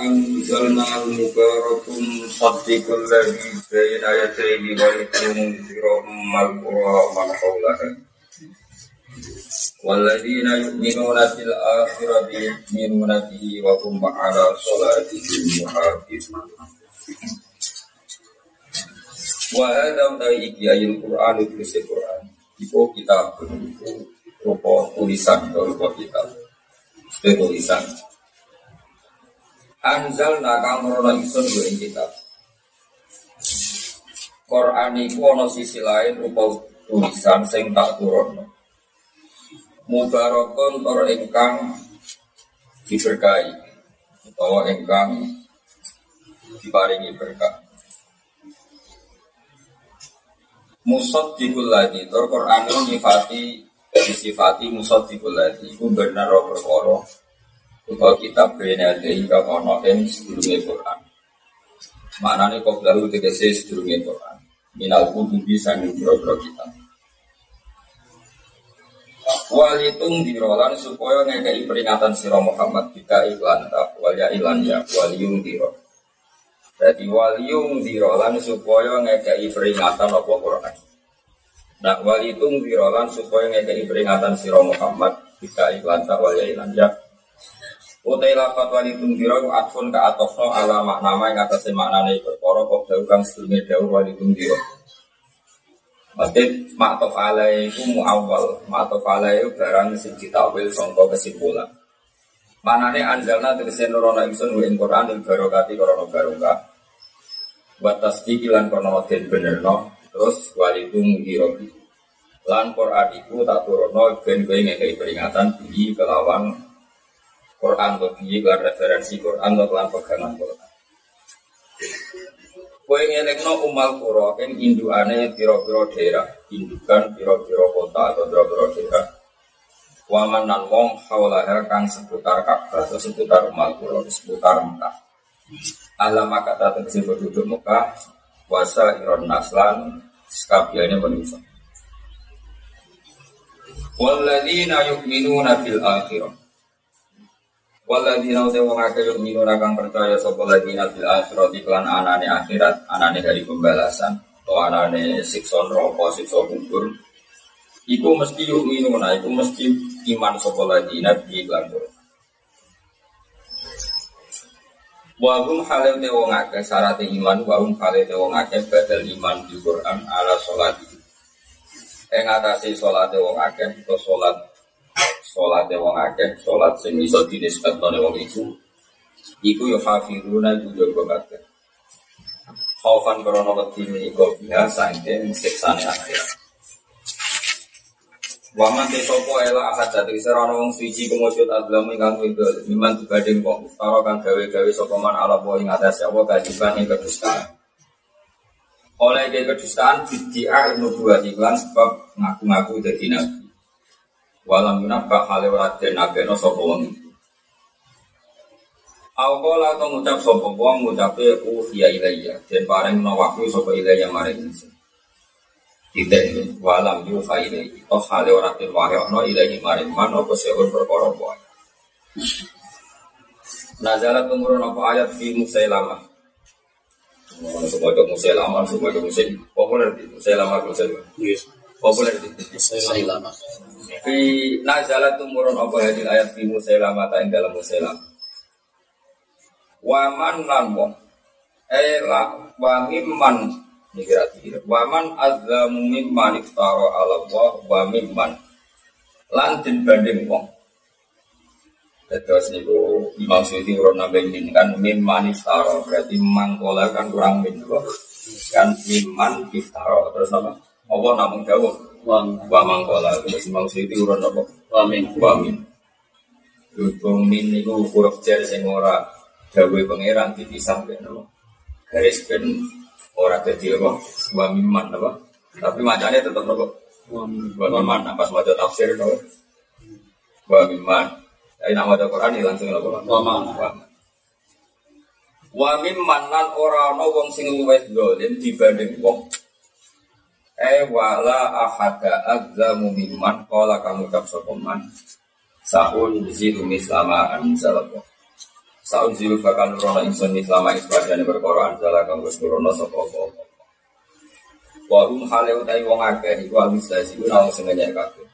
anzalna mubarakum saddiqul ladzi bayna yadayhi wa litunzirum al-qura man hawlaha والذين يؤمنون بالآخرة يؤمنون به وهم على صلاتهم يحافظون وهذا utawi iki ayat Quran itu Quran. Iku kitab rupa tulisan rupa kitab. Sebagai tulisan. Anzal nakal merono isun gue ing kitab. Quran iku ana sisi lain rupa tulisan sing tak turun. Mubarakun tor ingkang diberkahi utawa ingkang diparingi berkah. Musad lagi, tor Quran itu nyifati disifati musad lagi. Iku benar roh perkara utawa kitab bene ade ingkang ana ing sedurunge Quran. Maknane kok lalu tegese sedurunge Quran. Minal kutubi sanging boro kitab. Walitung dirolan supaya ngekei peringatan siro Muhammad kita iklan tak walya ilan ya waliung diro. Jadi waliung dirolan supaya ngekei peringatan apa Quran. Nah walitung dirolan supaya ngekei peringatan siro Muhammad kita iklan tak walya ilan ya Utai lafat wali tungdiro ku atfun ka atofno ala maknama yang atas maknanya perkara kok dawu kang sedurunge dawu wali tungdiro. Maksudnya maktof alai itu maktof alai barang sing ditawil sangka kesimpulan. Manane anjalna tegese nurono ingsun wa ing Quran ing barokati krana barokah. Wa tasdiq lan krana den benerno terus wali tungdiro. Lan Quran iku tak turono ben kowe ngekei peringatan bi kelawan Quran atau biye kan referensi Quran atau kelan pegangan Quran. Kue ngelekno umal kuro yang indukane piro-piro daerah, indukan piro-piro kota atau piro-piro daerah. Waman nan wong hawlaha kang seputar Ka'bah atau seputar umal kuro, seputar Mekah. Alam kata tegesi penduduk Mekah, wasa iron naslan, sekabiannya manusia. Walladzina yu'minuna bil akhirah Waladina utai wong akeh yuk minun akan percaya sopo ladina bil akhirat iklan anane akhirat anane dari pembalasan atau anane sikson rokok sikson kubur. Iku mesti yuk minuna, iku mesti iman sopo ladina bi iklan Wahum halil te wong akeh syarat iman wahum halil te wong akeh badal iman di Quran ala sholat Ing atase sholat wong akeh atau sholat sholat wong akeh, sholat sing iso dinisbatkan wong itu, iku yo hafiruna iku jaga kabeh. Khaufan krono wedi iku biasa ing siksane akhirat. Waman te sopo ela ahad dadi serana wong suci kemujud adlam ingkang wido miman dibanding wong ustara kang gawe-gawe sapa man ala wa ing atas apa kajiban ing kedustaan. Oleh ke kedustaan bid'ah nubuwah iklan sebab ngaku-ngaku dadi nabi. Walam yunabba hale ora den abeno sapa wong iku. Awala atau ngucap sapa wong ngucape uhiya ilayya den no wahyu sapa ilayya maring ingsun. Tidak walam yuha ilayya toh hale ora den wahyono ilayya maring man apa sehun perkara wae. Nazalat tumurun apa ayat fi Musailamah semua itu Musailamah, semua itu Musail populer di Musailamah, Musailamah. Populer di Musailamah. Fi nazalat tumurun apa hadil ayat fi musailamah ta ing dalam musailam. Waman lan wong. Ela wa mimman. Kira-kira waman azzamu mimman iftara ala Allah wa mimman. Lan din banding wong. Terus niku Imam Suyuti urut nambah ini kan mimman iftara. Berarti mangkola kan kurang min kan mimman iftara. Terus apa? Allah namun jauh wa mangkola. Terus mau siti urun apa? Wa min. Wa min. Dukung min niku huruf jar sing ora gawe pangeran dipisah ben apa garis ben ora dadi apa? Wa mimman apa tapi macamnya tetap apa wa mimman. Pas maca tafsir apa wa mimman. Tapi nama Quran langsung apa wa man wa mimman lan ora ana wong sing luwih dolim dibanding wong Eh wala ahada azzamu mimman. Kola kamu cap sokoman Sahun zidu mislama anzalako Saun silu bakal nurono ingsun selama isbadane perkara anjala kang wis nurono sapa apa. Wa hum hale utai wong akeh iku al mustahzi ku nang sing nyek kabeh.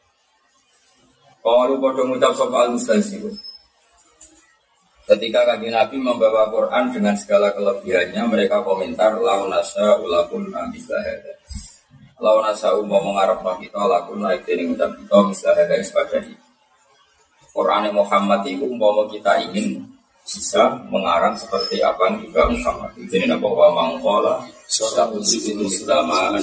Kalu padha ngucap sapa al mustahzi Ketika kaki Nabi membawa Quran dengan segala kelebihannya, mereka komentar launasa ulakun amislah Lau nasa umma mengarap kita lakun naik ini ucap kita misalnya dari sebagainya. Quran Muhammad itu umpama kita ingin bisa mengarang seperti apa yang juga Muhammad. Jadi apa wa mangkola satu sisi selama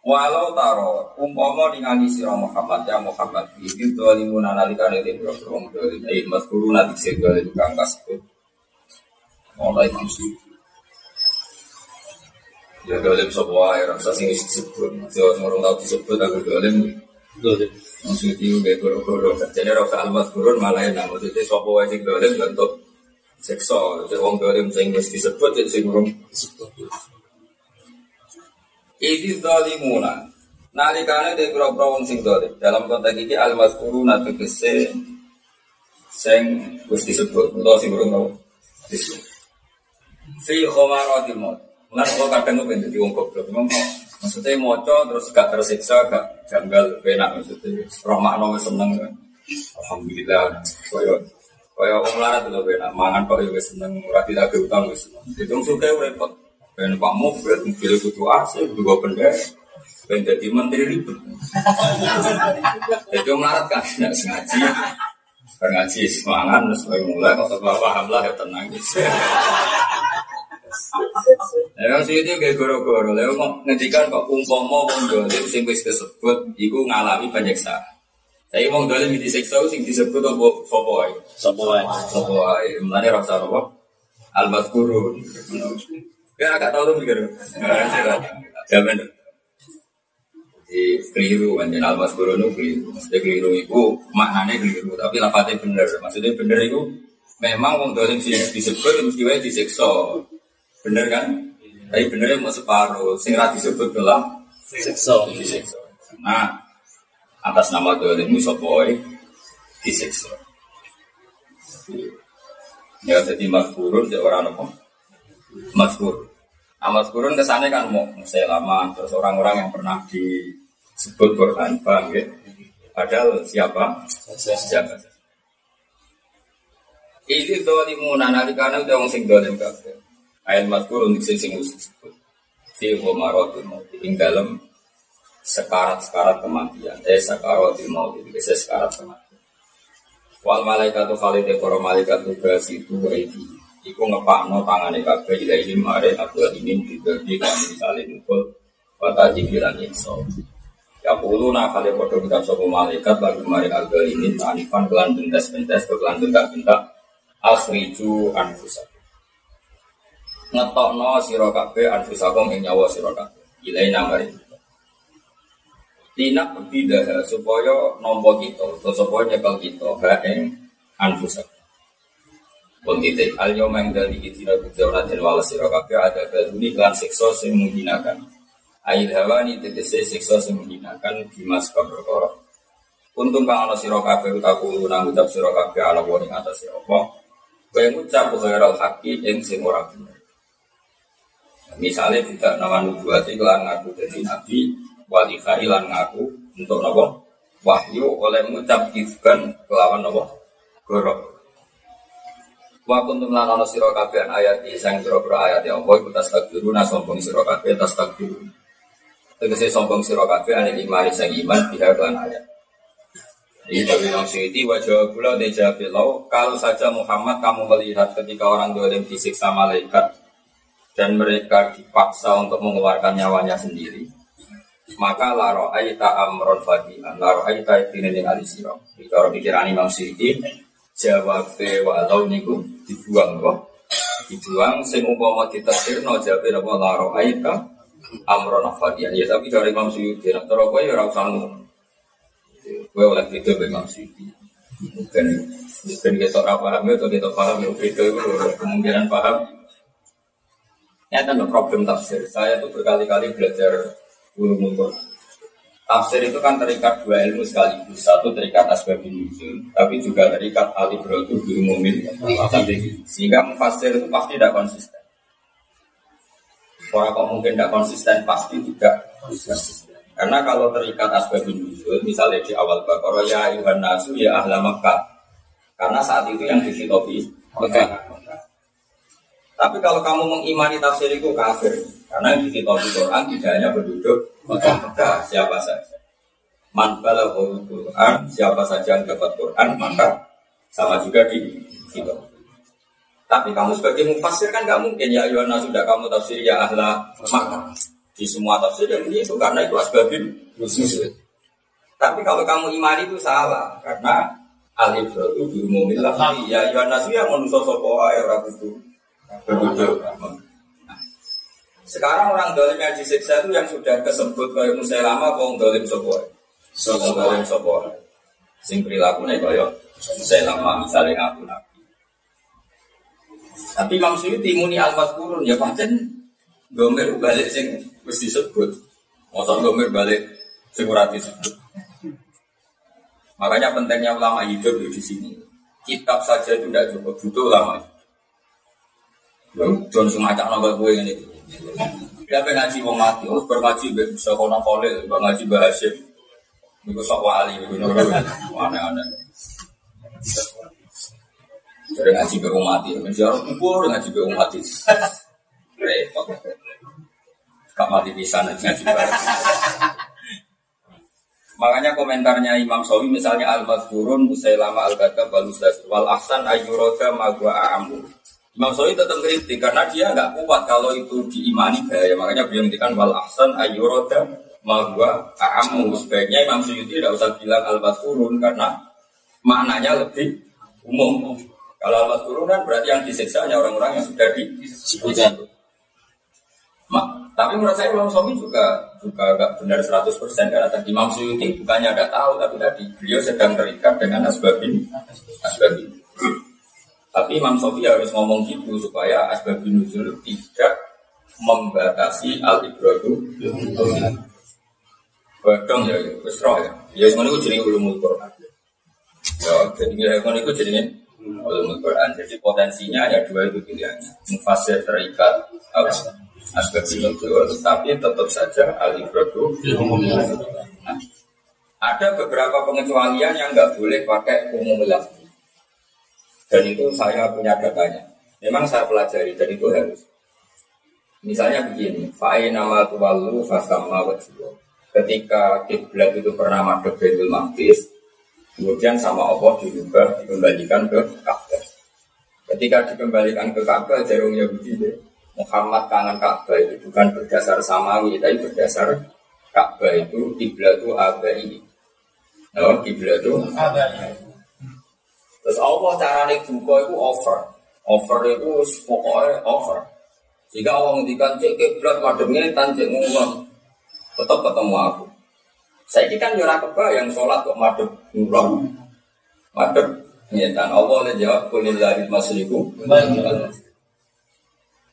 Walau taro umpama ningali sira Muhammad ya Muhammad iki dolimun analikane de boro dolim eh mas guru nanti sing dolim kang kasebut. Mulai maksud Ya dolim sapa wae rasa sing disebut. Yo ngurung tau disebut aku dolim. Dolim. Maksud itu kayak goro-goro. Jadi rasa almas gurun malah enak. Maksudnya sapa wae sing dolim bentuk seksa. Jadi wong dolim sing disebut jadi sing ngurung Ini zalimuna. Nalikane de kira-kira wong sing dolim. Dalam konteks ini almas gurun atau kese sing wis disebut. Utawa sing ngurung disebut. Fi khomaratil maut Mulai kalau kadang gue pengen jadi wong goblok, memang maksudnya moco terus gak tersiksa, gak janggal, benak maksudnya. Roh makna seneng kan. Alhamdulillah, koyo koyo wong larat lho benak, mangan kok ya seneng, ora tidak utang wis seneng. Itu suka repot. Ben pak mobil, mobil kudu AC, dua benda. Ben jadi menteri ribet. Jadi melarat kan, nggak sengaja. Ngaji semangat, terus mulai kalau paham lah ya tenang. Yang sih itu kayak goro-goro, lalu mau ngedikan kok umpama wong dolim sing wis disebut, iku ngalami penyiksaan. Tapi wong dolim disiksa sing disebut apa sapa wae? Sapa wae? Sapa wae. Mulane ra usah apa? Al-Mazkurun. Ya agak tahu tuh mikir. Jamin. Di keliru kan jenal Al-Mazkurun itu keliru. Maksudnya keliru itu maknanya keliru, tapi lafadznya bener. Maksudnya bener itu memang wong dolim disebut mesti wae disiksa. Bener kan? Tapi benernya mau separuh. Sing rati disebut gelang disiksa. Disiksa. Nah, atas nama dolim musoboy disiksa. Ya jadi maskurun ya orang apa? Maskur. Nah, maskurun kesannya kan mau lama terus orang-orang yang pernah disebut Quran paham ya? Padahal siapa? Siapa? Ini dolimun analikana udah ngomong sing dolim kabeh. Ayat mazkur untuk sing sing disebut. Fi marotin ing dalam sekarat-sekarat kematian. Eh sekarat mau itu bisa sekarat kematian. Wal malaikat tuh kali de para malaikat tugas itu itu. Iku ngepakno tangane kabeh ini mare aku ingin dibagi kami misalnya mukul kata jibilan inso. Ya puluh nak kali foto kita sopo malaikat lagu mari agak ini tanifan kelan bentas bentas kelan bentak bentak asriju anfusak ngetokno sira kabeh anfusakum ing nyawa sira kabeh. Ilai namari Tina bidah supaya nompo kita atau supaya nyekel kita ha ing anfusakum. Pun titik al yomeng dari itira bujana dan wala sira kabeh ada baluni kelan siksa sing menghinakan. Ail hawani tegese siksa sing menghinakan perkara. Untung kang ana sira kabeh utaku nang ucap sira kabeh ala wong ing atas apa? Kaya ngucap ghairal haqi ing sing ora Misalnya tidak nama nubuati kelan ngaku jadi nabi, wali lan ngaku untuk nopo wahyu oleh mengucap kifkan kelawan nopo gorok. Wa kuntum lan ana ayat sang pira-pira ayat ya Allah iku tastakbiruna sombong sira kabeh tastakbirun. Tegese sombong sira kabeh ane imani sang iman biha lan ayat. Dari Imam Syuuti wajah pula dijawab kalau saja Muhammad kamu melihat ketika orang dolim disiksa malaikat dan mereka dipaksa untuk mengeluarkan nyawanya sendiri. Maka laro aita amron fadian laro aita tinin alisiro bicara pikiran Imam Syiti jawab walau niku dibuang kok dibuang sing umpama no jawab apa? Laro aita amron fadian. Ya tapi cara Imam Syiti nak terus kowe ya oleh itu Imam Syiti bukan bukan kita paham atau kita paham itu kemungkinan paham ini ada problem tafsir. Saya tuh berkali-kali belajar ulumul Quran. Tafsir itu kan terikat dua ilmu sekaligus. Satu terikat asbab nuzul, tapi juga terikat al-ibratu di umumin. Sehingga mufassir itu pasti tidak konsisten. Orang kok mungkin tidak konsisten, pasti tidak konsisten. Karena kalau terikat asbab nuzul, misalnya di awal Baqarah ya ayuhan nasu ya ahla Makkah. Karena saat itu yang disitopi Mekah. Tapi kalau kamu mengimani tafsir itu kafir. Karena yang disitopi Quran tidak hanya penduduk maka siapa saja. Man Quran, siapa saja yang dapat Quran, maka sama juga di kita. Tapi kamu sebagai mufasir kan nggak mungkin ya Yohana sudah kamu tafsir ya ahla maka di semua tafsir yang itu karena itu asbabin khusus. Tapi kalau kamu imani itu salah karena alif itu diumumin lah ya Yohana yang manusia sopo ya sekarang orang dolim yang disiksa itu yang sudah kesebut kayak lama kong dolim sopo. Sopo dolim sopo. Sing perilaku nih kayak lama misalnya ngaku nabi. Tapi Imam Suyuti muni al kurun ya pancen gomer balik sing wis disebut. Masa gomer balik sing ora disebut. Makanya pentingnya ulama hidup di sini. Kitab saja itu tidak cukup butuh ulama. Jangan semacam nambah gue ini. Ya pengen ngaji wong mati, oh berngaji bisa kono kolil, ngaji bahasa. Niku sok wali, aneh-aneh. Jadi ngaji be wong mati, menjauh kubur ngaji be wong mati. Repot. Kak mati bisa ngaji bahasa. Makanya komentarnya Imam Sawi misalnya Al-Mazkurun Musailama Al-Gadab Wal Ahsan Ayyuroda Magwa A'amu Imam Sawi tetap kritik karena dia nggak kuat kalau itu diimani bahaya. Makanya beliau ngendikan wal ahsan ayyuroda mahwa a'amu. Sebaiknya Imam Suyuti tidak usah bilang al turun karena maknanya lebih umum. Kalau al turun kan berarti yang disiksa hanya orang-orang yang sudah disiksa. tapi menurut saya Imam Sawi juga juga agak benar 100% karena tadi Imam Suyuti bukannya ada tahu tapi tadi beliau sedang terikat dengan asbabin asbabin. Tapi Imam Sofi harus ngomong gitu supaya asbab nuzul tidak membatasi al ibradu. Badang ya, wis roh ya. Ya semuanya itu jadi ulumul Quran. Ya, jadi ya kan itu jadi ulumul Quran. Jadi potensinya ada dua itu pilihannya. Mufasir terikat asbab nuzul, tapi tetap saja al ibradu. Nah, ada beberapa pengecualian yang nggak boleh pakai umum lafzi. Dan itu saya punya datanya. Memang saya pelajari dan itu harus. Misalnya begini, fa'i nama tuwalu fasama wajibah. Ketika kiblat itu pernah madhep Baitul Maqdis, kemudian sama Allah diubah dikembalikan ke Ka'bah. Ketika dikembalikan ke Ka'bah, jarumnya begini, Muhammad kangen Ka'bah itu bukan berdasar samawi, tapi berdasar Ka'bah itu kiblat itu abai. Nah, kiblat itu abai. Terus Allah carane duka itu over. Over itu pokoknya over. Jika Allah ngendikan cek kiblat mademnya tanjek ngomong tetap ketemu aku. Saya ini kan nyurah kebayang sholat kok madem ngulon. Madem dan Allah le jawab kulillahi masriku.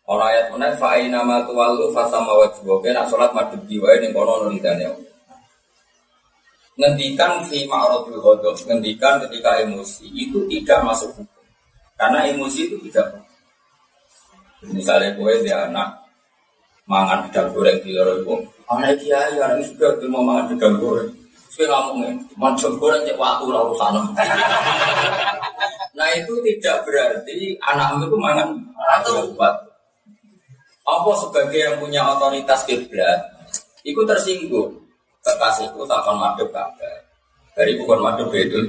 Orang ayat mana fa'ina ma tuwallu fasama wajhu. Oke, nak sholat madem jiwa ini kono nulidane ngendikan fi ma'radul ghadab, ngendikan ketika emosi itu tidak masuk hukum. Karena emosi itu tidak Misalnya gue dia anak mangan gedang goreng di luar itu, anak kiai anak juga tuh mau mangan gedang goreng. Saya ngomongin, mangan goreng cek waktu lalu sana. nah itu tidak berarti anak itu mangan atau obat. Apa sebagai yang punya otoritas kiblat, itu tersinggung kekasihku takkan madep kabeh. Dari bukan madep itu,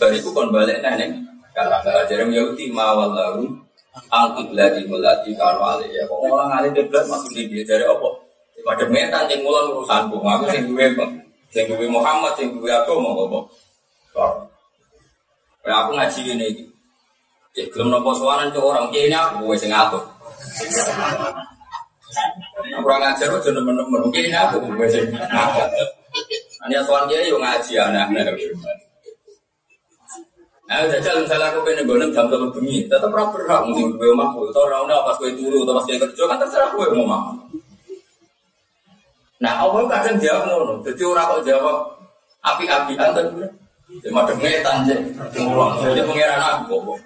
dari bukan balik nenek. Karena ajaran Yahudi mawal lalu angkut lagi melati kalau ale ya. Kok orang ale deblat masuk di dia dari apa? Pada metan yang mulan urusanku, aku sing duwe sing duwe Muhammad, sing duwe aku mau apa? Ya aku ngaji ini. Ya belum nopo suaran ke orang kini aku gue sing ngatur. Kurang ngajar aja temen-temen. Mungkin ini aku gue sih. Ini asuhan dia yang ngaji aneh-aneh. Nah, jajal misalnya aku pengen gonem jam telu bengi, tetap ora berhak mungkin gue omahku. Atau ora ono pas gue turu atau pas gue kerja kan terserah gue mau omah. Nah, Allah kadang jawab ngono. Jadi orang kok jawab api-apian tapi Cuma dengetan sih, jadi pengiran aku.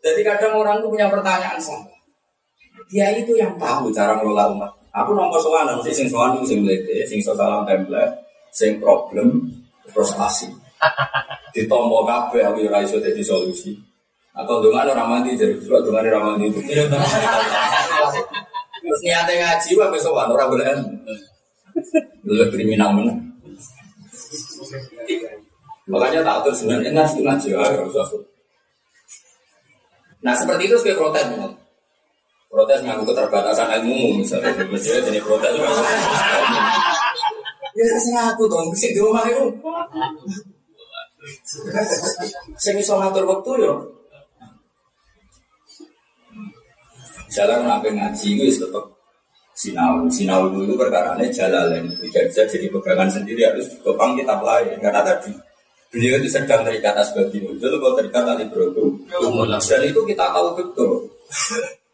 Jadi kadang orang tuh punya pertanyaan sama. Dia itu yang tahu cara mengelola umat. Aku nomor soal nanti sing soal itu sing melete, sing salam template, sing problem, frustasi. Ditompo kabeh aku ora iso dadi solusi. Atau dengan orang mandi jadi surat dengan orang mandi itu. Terus niatnya ngaji wah besok orang boleh. Lebih kriminal mana? Makanya tak atur sebenarnya ngaji ngaji ya Nah seperti itu sebagai protes Protes mengaku keterbatasan ilmu misalnya, misalnya jadi protes. Ya terserah aku dong, sih di rumah itu. Saya bisa ngatur waktu ya. Jalan nabi ngaji itu tetap sinau. Sinau itu perkara ini jalan tidak bisa jadi pegangan sendiri harus ditopang kitab lain. Karena tadi Beliau itu sedang terikat asbab itu kalau terikat tali berotu. Dan itu kita tahu betul.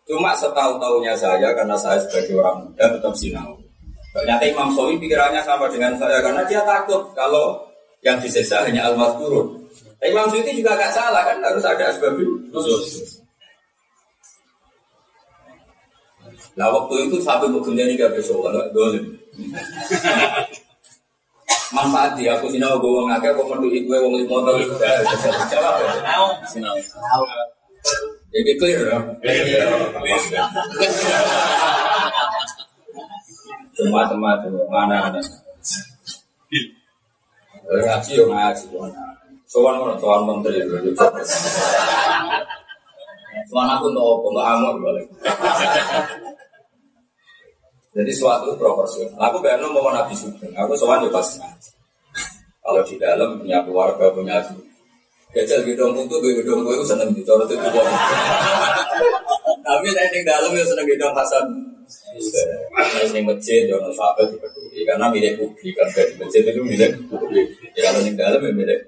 Cuma setahu-tahunya saya, karena saya sebagai orang muda tetap sinau. Ternyata Imam Sawi pikirannya sama dengan saya, karena dia takut kalau yang disiksa hanya al turun. Imam Sawi juga agak salah, kan harus ada asbab khusus. Nah waktu itu sampai bekerja ini gak besok, kalau dolim manfaat dia aku sinau gue wong akeh kok mendu gue wong limo to jawab ya sinau jadi clear ya. Cuma cuma mana ada ngaji yo ngaji sowan mana? Sowan menteri sowan aku untuk apa? Untuk amor balik. Jadi suatu proporsional. Aku bayar mau Nabi Sugeng. Aku soalnya pas Kalau di dalam punya keluarga punya. Jajal gedong itu, gedong itu seneng di cara itu Tapi saya di dalam ya seneng gedong Hasan. Nah, ini masjid, jangan sahabat dipeduli karena milik publik kan di masjid itu milik publik. Ya kalau di dalam ya milik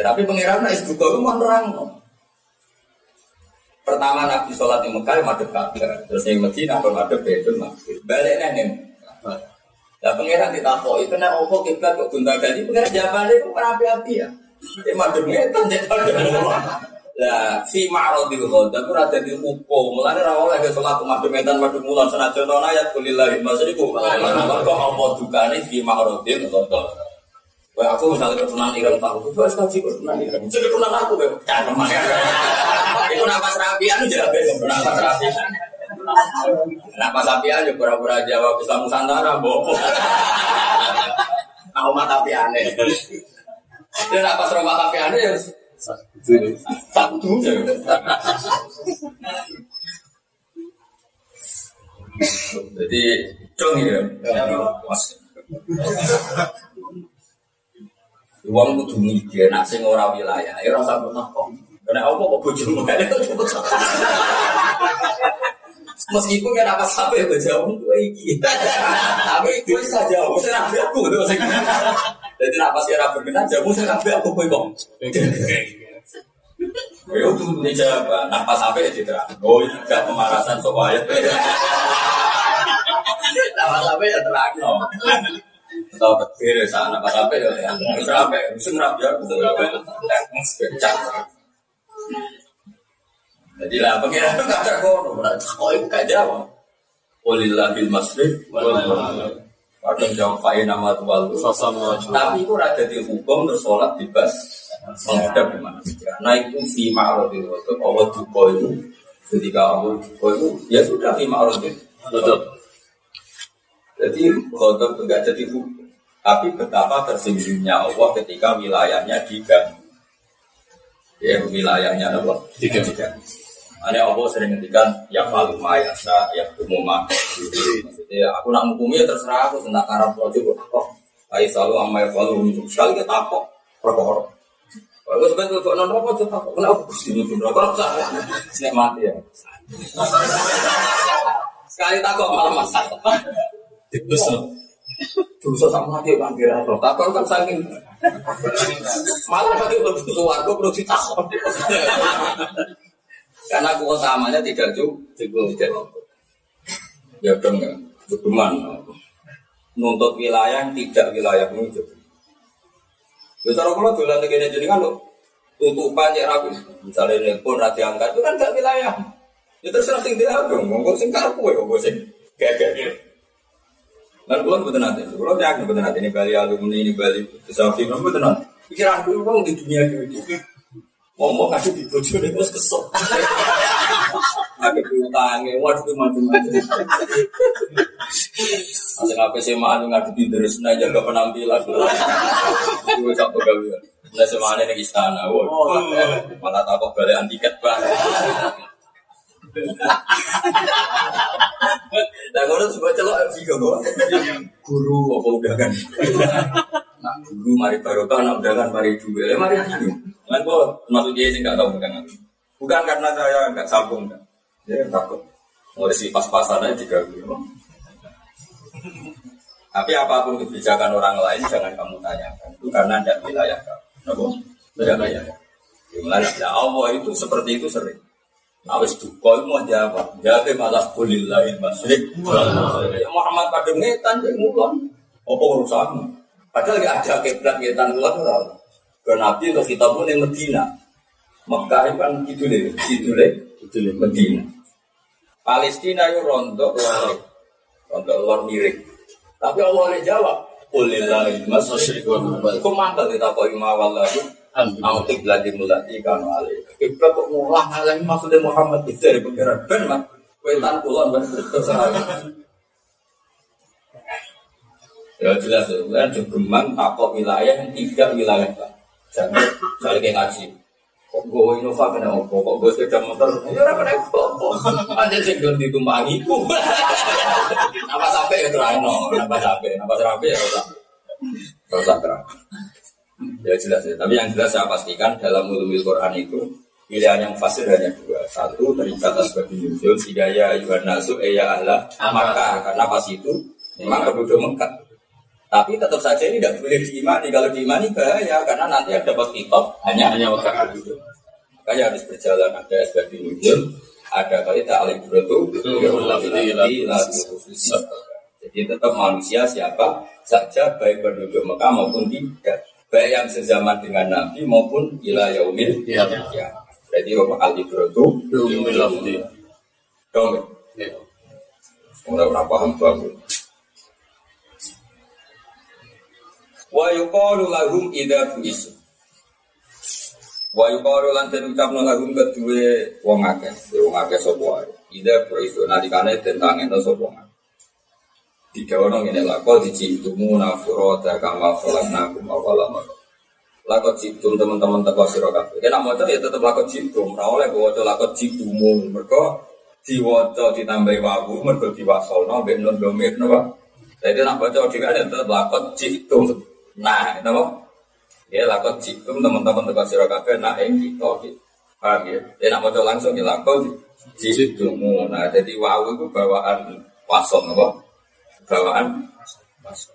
tapi pengiran itu itu mau nerang. Pertama Nabi sholat di Mekah madep Ka'bah, terus yang Medina apa madep Baitul Maqdis. Balik nih Lah pangeran ditakok itu nek opo kiblat kok gunta ganti pangeran jawabane itu kan api-api ya. Dia madep ngeten cek Lah fi ma'radil ghadab ora dadi hukum. Mulane ora oleh salat madep ngeten madep mulan senajan ayat kulillahi masriku. Kok apa dukane fi ma'radil ghadab. Wah aku misalnya ketunan ireng tahu, itu harus kaji ketunan ireng. Jadi ketunan aku, ya. Itu nafas rapian jawab itu nafas rapian. Nafas rapian juga pura-pura jawab Islam Nusantara, bobo. Tapi aneh. Dia nafas rumah tapi aneh ya satu. Jadi dong ya, mas. Uang kudu mikir, nak sing ora wilayah, ya ora usah pernah kok. Karena apa kok bojomu Meskipun kan apa sampai bojomu gue iki. Tapi gue bisa jauh, saya nabi aku tuh. Jadi apa sih rapi berkenan jauh, saya nabi aku gue kok. Ya itu ini jawab, nafas sampai ya citra. Oh iya, pemanasan soal ayat. Nafas sampai ya terang atau petir ya sana pas sampai ya terus sampai musim rapi ya betul pecah jadi lah pengiran itu kacau kono kok itu gak jawab. Walillahil masrid Kadang jawab fa'in nama tuwal Tapi itu ada di hukum terus sholat bebas. Menghadap di mana? Nah itu fi ma'arudil Allah duko itu Ketika Allah duko itu Ya sudah fi ma'arudil Betul. Jadi khotob itu gak jadi hukum. Tapi betapa tersinggungnya Allah ketika wilayahnya diganggu. Ya wilayahnya apa? Diganggu. Ada Allah sering ngendikan ya falu mayasa ya umuma. Maksudnya aku nak menghukumi ya terserah aku tentang karab rojo kok. Ayo selalu amai falu sekali kita kok perkara. Kalau sebenarnya untuk non rokok tetap kenapa gusti itu rokok salah. Mati ya. Sekali takut malah masalah. Terus Dosa sama kan kira roh. Takon kan saking malah bagi lebih suwargo perlu ditakon. Karena keutamaannya tidak cukup. Tidak Ya dong ya, cuman nuntut wilayah yang tidak wilayah menuju. Ya cara kalau negara jadi kan lo tutupan ya rapi. Misalnya nelpon rati angkat itu kan gak wilayah. Ya terserah sing dia dong, monggo sing karep kowe monggo sing gak-gak. Lan kula mboten nate. Kula yakin mboten nate ini Bali alumni ini Bali Safi mboten nate. Pikiran wong di dunia ini. Ngomong ngasih di bojo nek wis kesel. Ada piutange, waduh macam-macam. Asal apa sih mah ngadepi terus nah jaga penampilan. Gue tak gawe. Nah semane ning istana. Malah takut balik tiket, Pak. Nah, kalau sebuah celok guru apa udah kan? Nah, guru mari barokah, nak udah kan mari juga, ya mari juga. Kan kok masuk dia sih nggak tahu kan? Bukan karena saya nggak sambung kan? Ya takut. Mau si pas-pasan aja juga gitu. Tapi apa pun kebijakan orang lain jangan kamu tanyakan. Itu karena tidak wilayah kamu. Tidak wilayah. Gimana? Allah itu seperti itu sering. Awis duka mau jawab, jawab malah kulillahi masrik. Muhammad pada ngetan yang mulon, apa urusanmu? Padahal gak ada keblat ngetan mulon ora. Ke Nabi untuk kita pun yang Medina, Mekah itu kan itu deh, itu deh, itu deh Medina. Palestina itu rontok luar, rontok luar miring. Tapi Allah jawab, kulillahi masrik. Kok mantel kita kok imawal lagi? Mau kiblat dimulati kanu alih. Kiblat kok ngulah alih maksudnya Muhammad itu dari pengiran ben mah. Wetan kulon ben terserah. Ya jelas ya, kan jogeman takok wilayah yang tidak wilayah kan. Jangan kayak ngaji. Kok gue Innova kena opo, kok gue sepeda motor, ya orang kena opo. Ada sing gelem ditumpangi ku. Napa sampai ya terano, napa sampai, napa sampai ya ora. Ora terang. Ya jelas ya. Tapi yang jelas saya pastikan dalam ulumil Quran itu pilihan yang fasih hanya dua. Satu terikat sebagai nuzul hidayah yuhan nasu eya Allah maka karena pas itu memang penduduk Mekah. Tapi tetap saja ini tidak boleh diimani. Kalau diimani bahaya karena nanti yang dapat kitab hanya hanya Mekah penduduk. Makanya harus berjalan ada sebagai nuzul, ada kali ta'alim berutu, jadi tetap manusia siapa saja baik penduduk Mekah maupun tidak baik yang sezaman dengan Nabi maupun ila yaumil ya. ya. Berarti Bapak Ali lafzi. Dong. Ya. Mulai ora paham bagus. Wa yuqalu lahum idza buisu. Wa yuqalu lan den ucapno lahum kedue wong akeh, wong akeh sapa wae. Idza buisu nalikane tentang ento sapa wae. Didawono ngene lako dicitumu nafurota kama khalaqnakum awwala Lakot jitum teman-teman teko sira kabeh. Nek mau ya tetep lakot jitum, ora oleh waca lakot jitumu. Mergo diwaca ditambahi wawu mergo diwasolno mbek nun domir napa. Jadi nak baca dhewe ada tetep lakot jitum. Nah, napa? Ya lakot jitum teman-teman teko sira kabeh nak ing kita. Paham ya? Ya nak maca langsung ya lakot jitumu. Nah, jadi wawu itu bawaan wasol napa? bawaan masuk.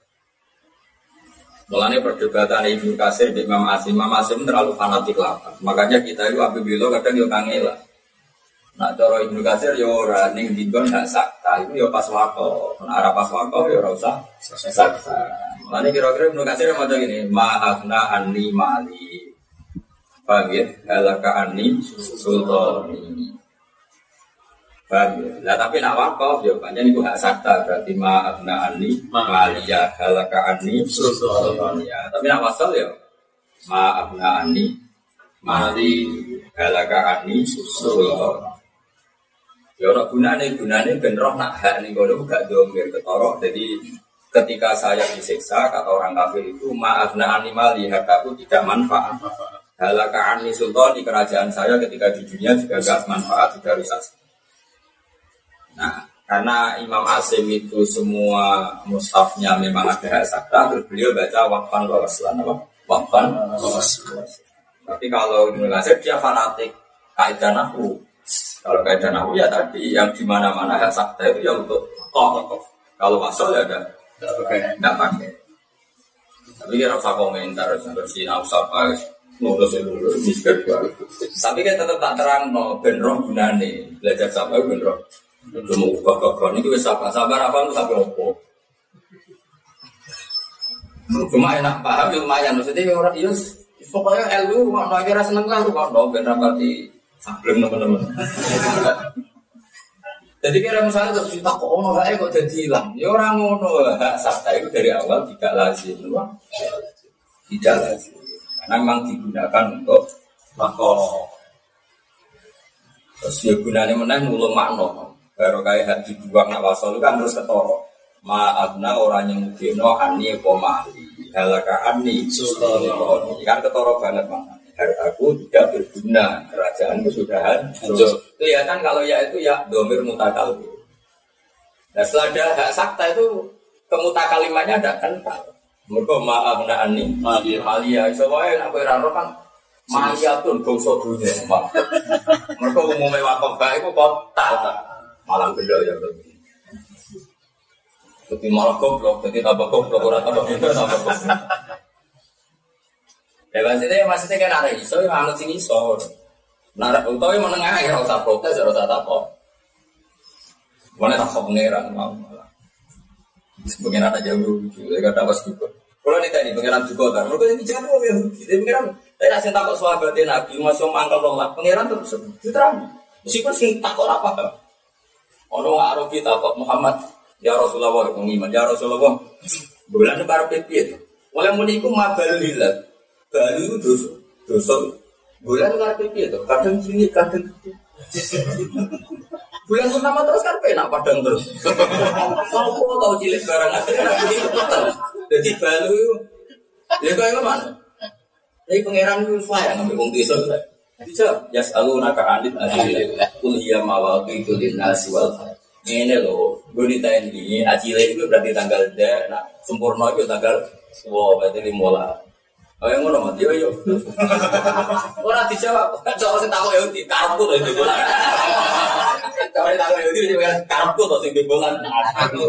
Mulanya perdebatan Ibnu Kasir di Imam Asim, Imam Asim terlalu fanatik lah. Makanya kita itu apabila kadang yo kangela. Nak cara Ibnu Kasir yo ora ning dinggon gak sakta, itu yo pas wako. Nah, arah pas wako yo ora sakta. Mulanya kira-kira Ibnu Kasir mau gini, ma'afna anni mali. Paham ya? Halaka anni sultani. Paham ya? Nah tapi nak wakaf ya banyak itu hak sakta berarti ma'abna ani maliyah halaka ani ya. Tapi nak wasal ya ma'abna ani mali halaka ani sultan. Ya ora gunane gunane ben roh nak hak ning kono gak ketorok. Jadi ketika saya disiksa kata orang kafir itu ma'abna ani mali hakaku tidak manfaat. Halaka ani sultan di kerajaan saya ketika di dunia juga gak manfaat juga rusak. Nah, karena Imam Asim itu semua mushafnya memang ada hak sakta, terus beliau baca wakfan wawaslan apa? Wakfan. Tapi kalau di Indonesia dia fanatik kaidah nahu. Kalau kaidah nahu ya tadi yang di mana-mana hak sakta itu ya untuk tokoh. Kalau wasol ya ada tidak pakai. Tapi dia rasa komentar, seperti nafsa apa, lulus lulus. Miskin Tapi kan tetap tak terang no benro gunane. Belajar sampai benro Cuma ubah ini wis sabar sabar apa sampai opo. Cuma enak paham ya lumayan. Maksudnya ya orang iya pokoknya LU mau kira seneng lah kok no ben rapati sableng teman-teman. Jadi kira misalnya terus kita kok ono wae kok jadi hilang. Ya orang ngono hak sakta itu dari awal tidak lazim, tidak lazim. Karena memang digunakan untuk makhluk. Terus ya gunanya menang mulu makno. Baru kayak hati dibuang nak wasol kan terus ketoro. Maafna orang yang mugino ani komali. Halaka ani sultani. Kan ketoro banget mana. Hartaku tidak berguna. Kerajaan kesudahan. Kelihatan kalau ya itu ya domir mutakal. Nah setelah ada hak sakta itu kemutakalimannya ada kental. Mereka maafna ani. Malia. Soalnya nak berano kan Mahiyatun bangsa dunia. Mereka umumnya wakaf baik itu kota. Malah beda ya lebih. Jadi malah goblok, jadi tambah goblok, orang tambah pintar, tambah goblok. Ya maksudnya, maksudnya kan ada iso, yang anut sing iso. Nah, utawa yang menengah ya, usah protes, ya usah apa. Mana tak kau pangeran, mau malah. Pengiran aja lucu, ya kata pas juga. Kalau nih tadi pengiran juga kan, mereka yang dijawab ya, jadi pengiran. Tapi nasi takut sahabatnya Nabi, masuk mangkal nolak, pengiran terus diterang. Meskipun sing takut apa? Ono ngaruh kita kok Muhammad ya Rasulullah pengiman ya Rasulullah bulan para pipi itu. Oleh muniku mabal lillah. Balu dosa dosa bulan para pipi itu kadang cilik kadang gede. Bulan pertama terus kan penak padang terus. Kau tahu cilik barang akhirnya begitu betul. Jadi balu ya kau mana? Jadi pangeran itu saya ngambil wong desa bisa yas alu naka anit adil kul iya mawaki itu nasi wal ini loh gue ditanya ini acile itu berarti tanggal deh nah sempurna itu tanggal wow berarti lima Oh yang ngono mati yo. Ora dijawab. Coba sing takok ya di karepku to itu bola. Coba takok ya di karepku to sing bola. Aku.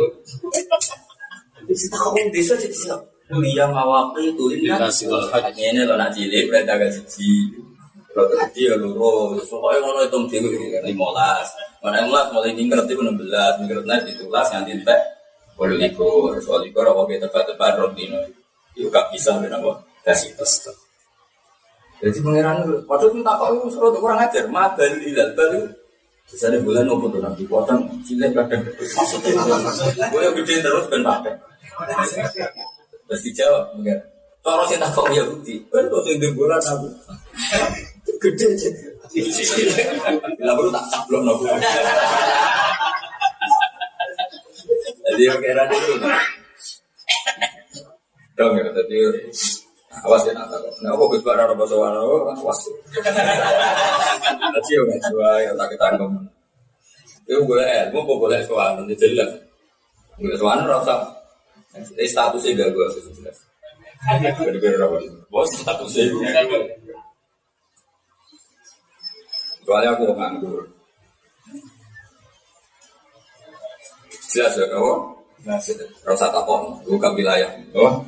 Wis takok wong desa sih bisa. Kuliah mawaki itu ini ini loh nak cilik berarti tanggal siji. Jadi ya loro, pokoknya ngono itu dewi kan lima belas. Mana yang mulai minggat itu enam belas, minggat naik belas yang tintek. Boleh likur, soal likur apa kita tepat-tepat roti no. Itu gak bisa ben kasih tes. Jadi pangeran waktu itu tak tahu suruh kurang ajar, mah baru hilal baru ada bulan nopo tuh nanti potong cilik kadang maksudnya gue yang gede terus ben pakai. Terus dijawab enggak. Kalau saya tak kau ya bukti, betul sih di bulan aku gede aja. Bila perlu tak caplok nopo. Jadi kira itu. Dong ya, tadi awas ya nak Nah, aku gus barang apa soal awas. Tadi nggak jual yang tak ketangkep. Itu boleh, mau boleh soal nanti jelas. Boleh soal rasa. Statusnya gak gue jelas. Bener-bener apa? Bos statusnya Kecuali aku nganggur. Jelas ya kamu? Rasa takon, bukan wilayah. Oh,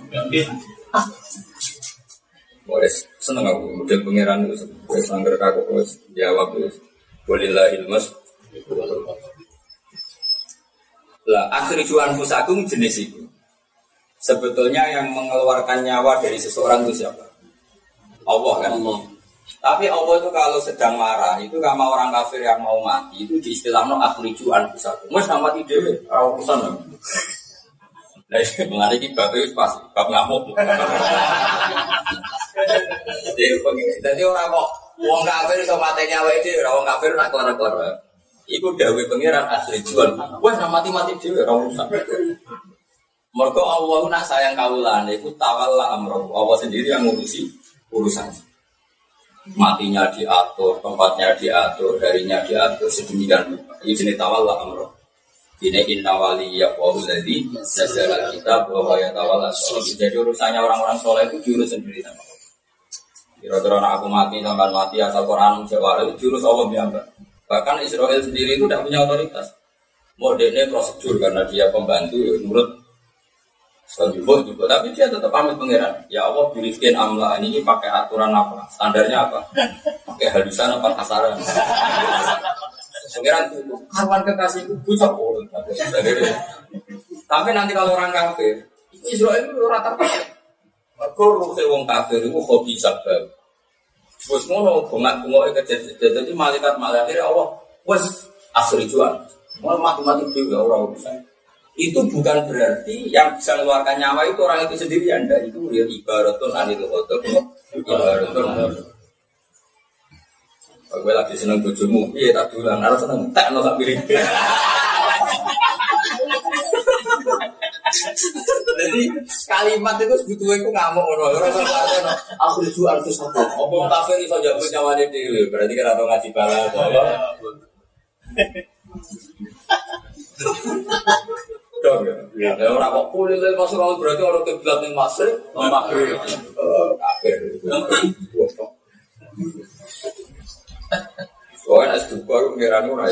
boleh seneng aku. Model pangeran itu wes angker kaku wes jawab wes. Bolehlah ilmus lah akhir juan fusakum jenis itu. Sebetulnya yang mengeluarkan nyawa dari seseorang itu siapa? Allah kan? Allah. Tapi Allah itu kalau sedang marah, itu sama orang kafir yang mau mati, itu di istilah no akhriju anfusakum. Mas sama mati dewe, ora urusan. Nah, ini mengenai bab itu pas, bab ngamuk. Jadi, orang kok, wong kafir iso mati nyawa itu, orang kafir nak kelar-kelar. Iku dawe pengiran asli jual. Wah, sama mati-mati dewe, ora urusan. Mereka Allah nak sayang kaulan, itu tawalla amroh. Allah sendiri yang ngurusi urusan matinya diatur, tempatnya diatur, harinya diatur, sedemikian rupa. Ini jenis tawal lah amroh. Ini inna wali ya wahu jadi sejarah kita bahwa ya tawal Jadi urusannya orang-orang soleh itu jurus sendiri sama Kira-kira anak aku mati, sampai mati, asal Quran Jawa jurus Allah biamba. Bahkan Israel sendiri itu tidak punya otoritas. Modelnya prosedur karena dia pembantu, ya, menurut Selanjutnya juga, tapi dia tetap pamit pangeran. Ya Allah, birifkin amla ini pakai aturan apa? Standarnya apa? Pakai halusan apa kasaran? Pangeran itu karuan kekasihku bucok Tapi nanti kalau orang kafir, Israel itu rata Kau ruhe wong kafir itu hobi sabab. Terus ngono bengak bengok kejadian jadi malaikat malaikat Allah wes asli jual. Mau mati-mati juga orang bisa. Itu bukan berarti yang bisa mengeluarkan nyawa itu orang itu sendiri anda itu ya ibaratun anil khotob ibaratun Gue lagi seneng bojomu, iya tak dulang, harus seneng tak no tak pilih. Jadi kalimat itu sebetulnya aku ngamuk ngono. Ora usah ngono. Aku lucu harus satu. Apa kafir iso jago nyawane dhewe. Berarti kira tau ngaji bala apa. Dong ya. Ya ora kok kulit masuk berarti orang kiblat ning masjid, maghrib. Kafir. Soalnya es itu pengiran ora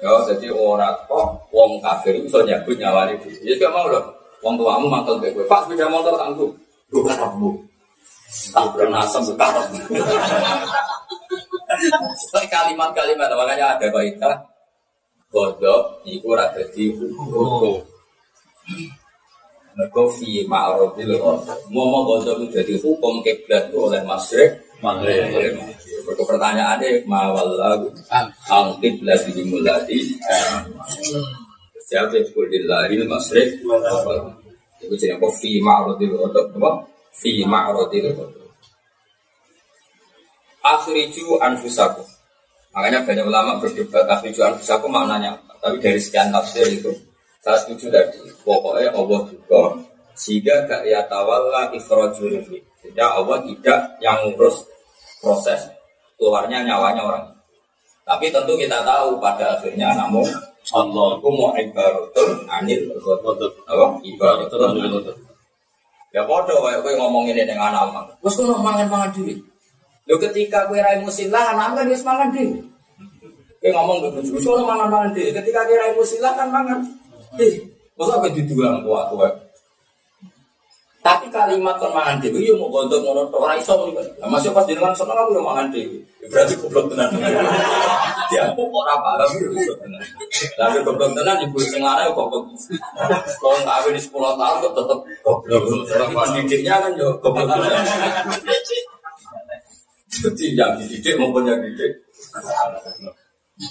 ya. Jadi orang kok wong kafir itu nyebut nyawa itu. Ya gak mau loh. Wong tuamu mantel gue. Pak sepeda motor tangguh. Bukan kamu. Tak pernah bukan. Kalimat-kalimat makanya ada baikah godok iku ora dadi hukum. Mergo fi ma'rudil Mau godok jadi hukum kiblat oleh masyrik Maghrib. Berikut pertanyaannya mawallahu ang kiblat di mulati. Siapa yang kulillahil masrik Itu jadi apa? Fi ma'rodil kodok Apa? Fi ma'rodil kodok Akhriju anfusaku Makanya banyak ulama berdebat Akhriju anfusaku maknanya Tapi dari sekian tafsir itu Saya setuju tadi. Pokoknya Allah juga Sehingga gak ya tawalla ikhrajul Sehingga Allah tidak yang ngurus proses keluarnya nyawanya orang. Tapi tentu kita tahu pada akhirnya namun Allah itu mau ibaratun anil apa ibaratun anil Ya bodoh kayak gue ngomongin ini dengan anak Terus gue mangan mangan duit. Lo ketika gue rai musilah anak kan dia semangan duit. Gue ngomong ke bujuk, gue mangan mangan duit. Ketika gue rai musilah kan mangan. Eh, masa gue diduang kuat kuat. Tapi kalimat kon mangan dhewe yo mau gondok ngono tok ora iso ngono. Lah masih pas jenengan seneng aku yo mangan dhewe. Berarti goblok tenan. Dia kok ora paham yo iso tenan. Lah yo goblok tenan ibu sing lanang kok goblok. Wong kawin di 10 tahun kok tetep goblok. Orang didiknya kan yo goblok tenan. Jadi yang dididik maupun yang didik.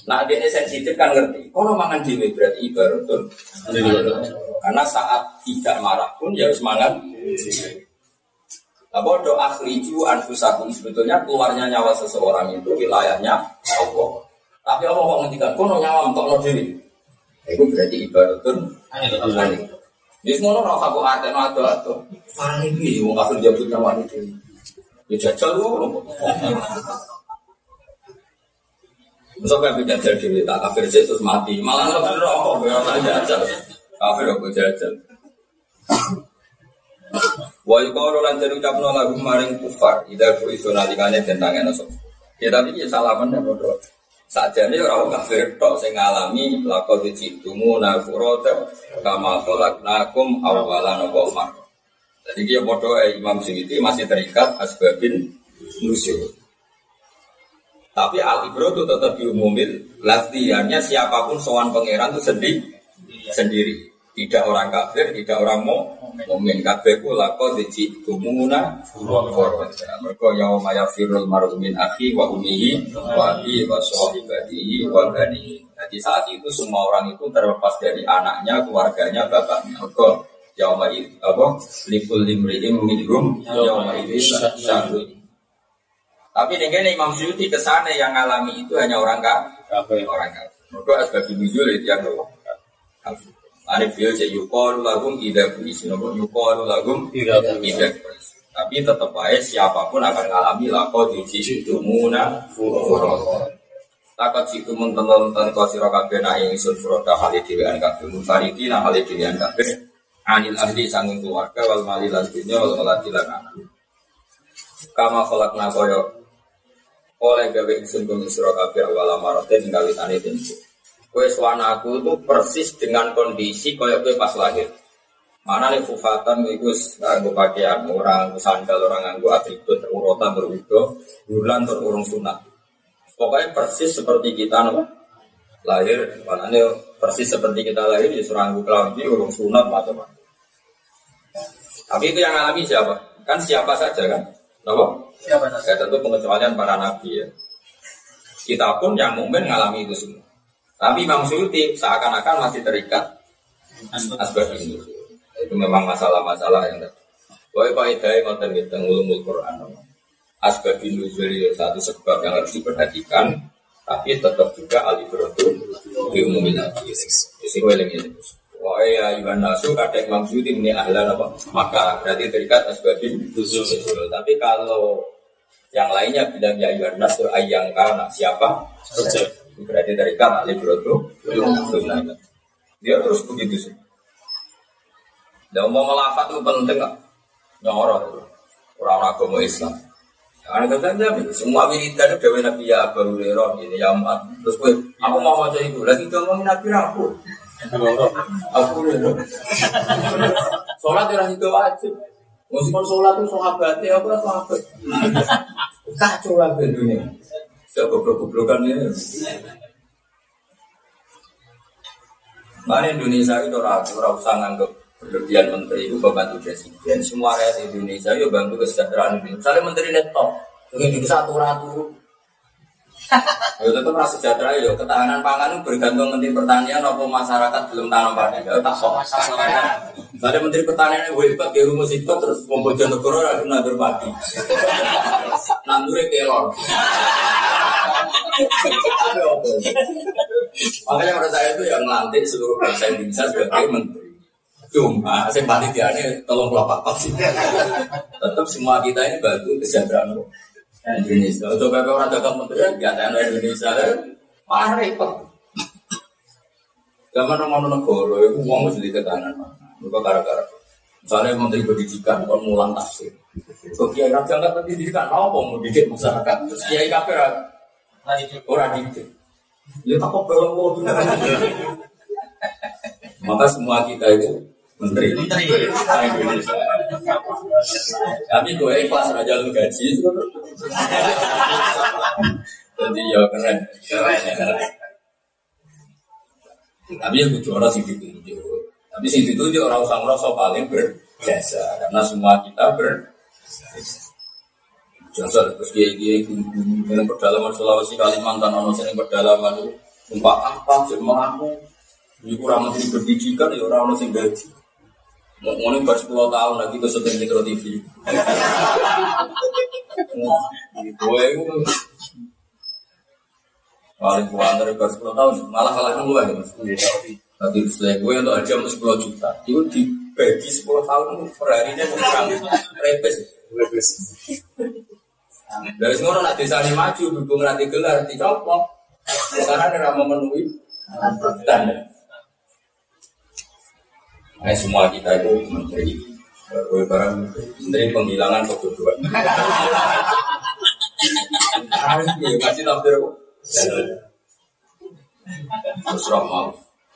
Nah dia sensitif kan ngerti. Kalau mangan dewi berarti ibaratun. Karena saat tidak marah pun ya harus mangan. Nah bodoh akhriju anfusakum sebetulnya keluarnya nyawa seseorang itu wilayahnya Allah. Tapi Allah mau ngendikan kono nyawa untuk no dewi. Itu berarti ibaratun. Di semua orang aku ada atau atau. Sekarang ini mau kafir jabut nyawa itu. Ya jajal lu. Masa kayak jajal diri tak kafir sih terus mati. Malah nggak rokok ya tak jajal. Kafir aku jajal. Wa yuqalu lan den ucapno lagu maring kufar ida ku iso nalikane den tangen Ya tapi ya salaman ya bodoh. Sajane ora kafir tok sing ngalami lakon dicitumu nafurata kama khalaqnakum awalan wa Jadi dia bodoh Imam Suyuti masih terikat asbabin nusyur. Tapi al ibro itu tetap diumumin. Latihannya siapa pun sowan pangeran itu sendiri, sendiri. Tidak orang kafir, tidak orang mau Mumin kabeh ku lako dici tumuna forward. Mereka yaum firul mar'u min akhi wa umihi wa abi wa sahibatihi wa bani. Jadi saat itu semua orang itu terlepas dari anaknya, keluarganya, bapaknya. Mereka yauma apa? Likul limri'im minhum yauma itu syahri. Tapi dengan Imam Syuuti ke sana yang ngalami itu hanya orang kafir. Orang kafir. Mereka asbab nuzul itu yang kafir. Ane beliau jadi yukor lagum tidak polisi, nopo yukor lagum tidak polisi. Tapi tetap baik siapa pun akan mengalami lako di situ muna furota. Takut situ mentonton kau sirokabe na yang isun furota hal itu dengan kafe mufariti na hal itu dengan kafe. Anil ahli sanggung keluarga wal mali lan dunia wal melati lan anak. Kama kolak nakoyo oleh gawe ingsun bumi sira kabeh awal marate tinggal witane tentu. Kowe suwana aku itu persis dengan kondisi kaya kowe pas lahir. Mana nih kufatan itu nganggo pakaian orang sandal orang nganggo atribut urota berwudo bulan terurung sunat. Pokoknya persis seperti kita no. lahir, makanya persis seperti kita lahir di seranggu kelambi, urung sunat macam macam. Tapi itu yang alami siapa? Kan siapa saja kan? Apa? Siapa saja? Ya, tentu pengecualian para nabi ya. Kita pun yang mungkin mengalami itu semua. Tapi Imam Suyuti seakan-akan masih terikat asbab ini. Itu memang masalah-masalah yang Pokoknya kalau idai ngoten kita ngulumul Quran. Asbab nuzul satu sebab yang harus diperhatikan, tapi tetap juga alibratu diumumin lagi. Gue lagi ini. Wah ya Iwan Nasu kadang Imam Suyuti ini ahlan apa? Maka berarti terikat asbab nuzul. Tapi kalau yang lainnya bilang ya Iwan Nasu ayang karena siapa? Berarti terikat alibratu. Dia terus begitu sih. Dan mau melafat itu penting nggak? Nyoro itu. Orang agama Islam. Karena katanya semua wiridan itu dewi Nabi ya Abu Hurairah ini ya. Terus gue, aku mau baca itu lagi ngomongin Nabi aku. Aku. Sholat orang itu wajib. Meskipun sholat itu sahabatnya apa sahabat. Kacau lah dunia. Saya goblok-goblokan ini. Mana Indonesia itu orang orang usah nganggep berlebihan menteri itu membantu presiden semua rakyat Indonesia yuk bantu kesejahteraan ini misalnya menteri neto ini satu ratu ya tetap rasa sejahtera ya ketahanan pangan bergantung menteri pertanian apa masyarakat belum tanam padi ya tak sok misalnya menteri pertanian yang hebat ya rumus itu terus mau negara harus nandur padi. Nandurnya kelor. Makanya menurut saya itu yang melantik seluruh bangsa Indonesia sebagai menteri. Cuma saya panitia ini tolong kelapa sih. Tetap semua kita ini bantu kesejahteraan Indonesia. Coba kalau orang dagang menteri ya ada Indonesia malah repot. Zaman orang negara itu uang mesti diketahui Mereka gara-gara misalnya menteri pendidikan kalau mulang tafsir. Kok kiai raja nggak pendidikan apa mau didik masyarakat? Terus kiai kafir orang didik. Ya tak kok belum Maka semua kita itu menteri. Menteri. Indonesia tapi gue ikhlas aja lu gaji. Jadi ya keren. Keren tapi ya gue orang sih ditunjuk. Tapi sih ditunjuk orang usah ngerasa paling berjasa. Karena semua kita ber jasa. Terus dia dia dengan pedalaman Sulawesi Kalimantan ono sering pedalaman. Itu umpak apa? Sih mengaku ini kurang menteri pendidikan ya orang orang sing gaji Mau ngomongin baru 10 tahun lagi ke syuting Metro TV. Gue itu paling kuat dari baru 10 tahun, malah kalah kan gue mas. Tadi setelah gue untuk aja 10 juta, itu dibagi 10 tahun per harinya kurang repes. Repes. Dari semua nak desa ini maju, berhubung nanti gelar, dicopot. Karena ada memenuhi standar. Nah, semua kita itu menteri. Gue barang menteri penghilangan kebodohan. Harus kasih tafsir Terus mau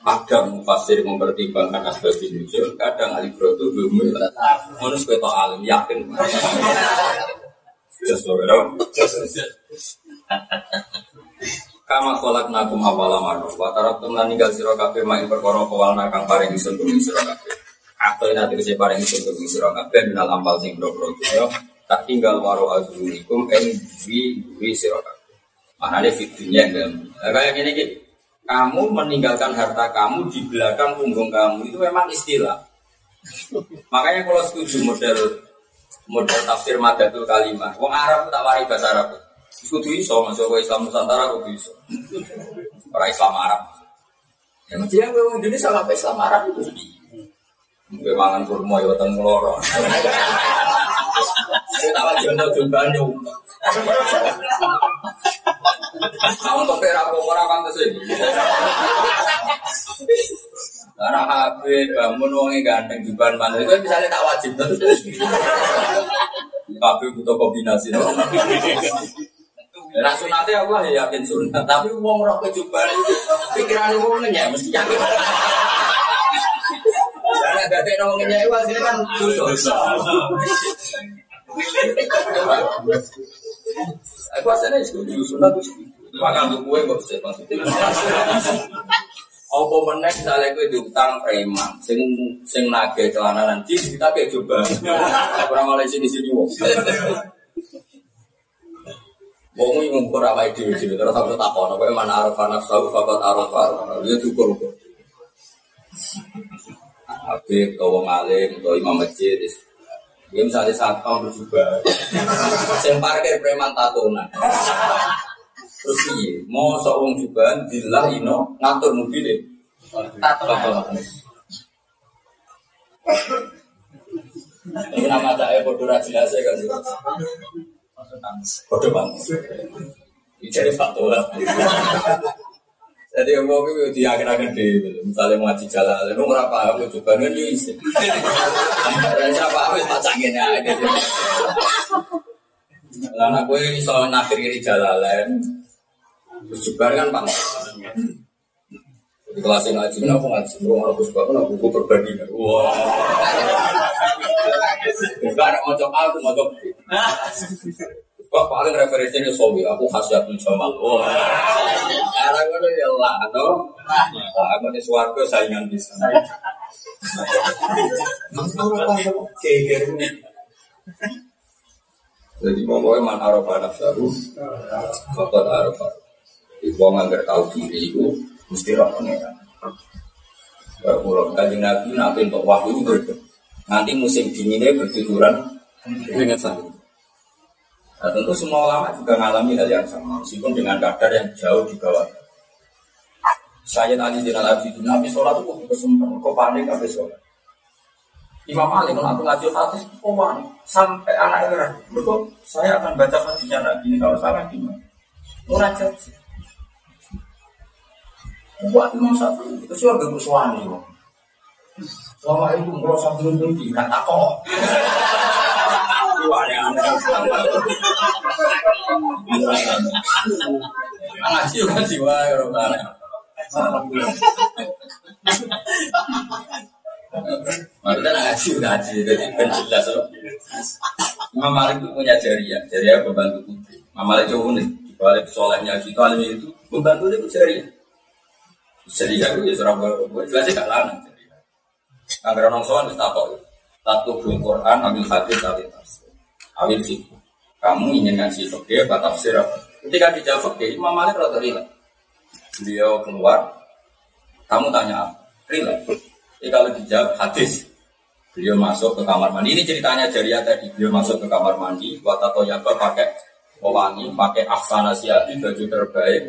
kadang mufasir mempertimbangkan asbab nuzul, kadang ahli itu belum Menurut sebagai alim yakin. Just Kama kolak nakum awala marro Wa tarab teman ninggal siro kafe Main perkara kowal nakang paring isun Tung siro Atau ini nanti paring isun Tung siro kafe Minal ampal sing bro bro Tak tinggal waro azunikum En wi wi siro ada fitunya Kayak gini gitu kamu meninggalkan harta kamu di belakang punggung kamu itu memang istilah. Makanya kalau setuju model model tafsir madatul kalimat, wong Arab tak wari bahasa Arab. Kudu iso masuk ke Islam Nusantara kudu iso. Para Islam Arab. Ya mesti yang gue Indonesia apa Islam Arab itu sedih. Gue mangan kurma ya weteng loro. Saya wajib untuk jumbanyu. Kamu untuk perak orang kan sih. Karena HP bangun uangnya ganteng jumban mana itu misalnya tak wajib terus. HP butuh kombinasi. Nah sunatnya Allah ya yakin sunat, tapi uang roh kejuban itu pikiran uang ya mesti yakin. Karena gak ada ngomongnya itu hasilnya kan dosa. Aku asalnya setuju sunat itu. Makan tuh kue kok sih maksudnya. Apa meneh misalnya kue diutang preman, sing sing nage celana nanti kita kayak coba. Kurang malah sini sini wong. Wong iki ngumpul apa dhewe dhewe terus aku takon apa mana araf nafsu faqat araf ya cukup. Habib, atau wong alim, atau imam masjid, ya misalnya tahun berubah, saya parkir preman tatonan. Terus iya, mau seorang juga dilah ino ngatur mobil tatonan. Ini nama saya bodoh rajin saya kan Banget. Ini jadi fatwa. Jadi yang mau itu di akhir-akhir di misalnya ngaji jalan, lalu nggak paham itu juga kan bisa. Dan siapa harus pacangin ya. Lalu gue soal nakir ini jalan, terus juga kan bang. Di kelas ngaji, aku ngaji, aku harus bangun, aku buku perbandingan. Wah, bukan mau coba aku mau coba. Wah paling referensinya Sobi, aku khasiatul jamal. Wah, karena gue ya lah, no. Aku nih suarga saingan bisa. Jadi pokoknya man arafah nafsahu, fakot arafah. Ibu ngangger tahu diri itu mesti roh pengeran. Kalau kajian nabi nabi untuk wahyu itu nanti musim dinginnya bertujuran ingat saya. Nah, tentu semua ulama juga mengalami hal yang sama, meskipun dengan kadar yang jauh di bawah. Saya tadi di Abidin, Nabi sholat itu kok kesempatan, kok panik habis sholat. Imam Ali kalau aku ngaji hadis, kok panik sampai anak era. Betul, saya akan baca hadisnya lagi ini kalau salah gimana? Murajat sih. Buat Imam Syafi'i itu sih agak bersuani kok. Selama itu merasa belum belum kata kok. Ngaji kan jiwa ya Maksudnya ngaji ngaji. Jadi kan jelas Imam Malik itu punya jariah, jariah pembantu putri. Imam Malik itu unik, dibalik solehnya alim itu pembantu itu jariah. Jariah itu ya serang gue, jelasnya gak lana jariah. Agar orang soal bisa tahu, tahu Quran, ambil hadis, ambil tafsir awil fikih. Kamu ingin ngaji fikih atau tafsir apa? Ketika dijawab fikih, Imam Malik rada rilek. Beliau keluar, kamu tanya apa? Rilek. Jadi kalau dijawab hadis, beliau masuk ke kamar mandi. Ini ceritanya Jariah tadi. Beliau masuk ke kamar mandi, buat atau yaba pakai pewangi, pakai aksana siati, baju terbaik.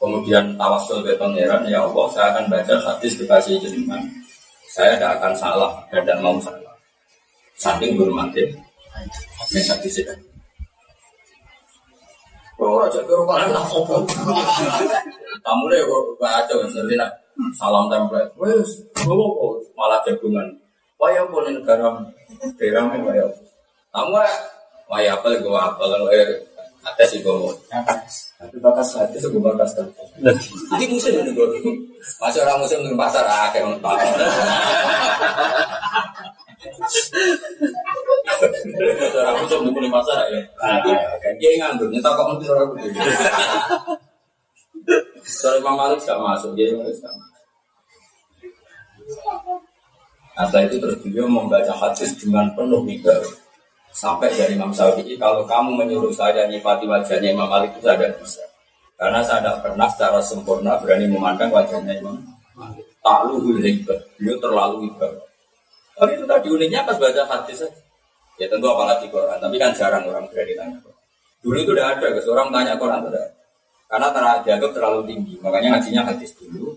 Kemudian tawasul ke pangeran, ya Allah, saya akan baca hadis dikasih jenengan. Saya tidak akan salah dan tidak mau salah. Saking berhormatin yang sakit sih. Oh, aja sopo. Kamu deh baca ngerti nak salam template. Wes, gowo malah jagungan. Waya pun negara derame waya. Kamu waya apa gue apa eh ada sih gue. Tapi bakas hati gue bakas. Ini musim ini gue. Masih orang musim di pasar ah kayak Orang aku sama di pasar ya. Kan dia nganggur, nyata kok mesti orang aku. Soalnya Imam Malik gak masuk, dia Malik gak masuk. Nah, setelah itu terus beliau membaca hadis dengan penuh mikir sampai dari Imam Syafi'i kalau kamu menyuruh saya nyifati wajahnya Imam Malik itu tidak bisa karena saya tidak pernah secara sempurna berani memandang wajahnya Imam Malik tak luhul beliau terlalu hebat tapi itu tadi uniknya pas baca hadis saja. Ya tentu apalagi Quran, tapi kan jarang orang berani tanya Quran. Dulu itu udah ada, seorang tanya Quran tidak. Karena terlalu dianggap terlalu tinggi, makanya ngajinya hadis dulu.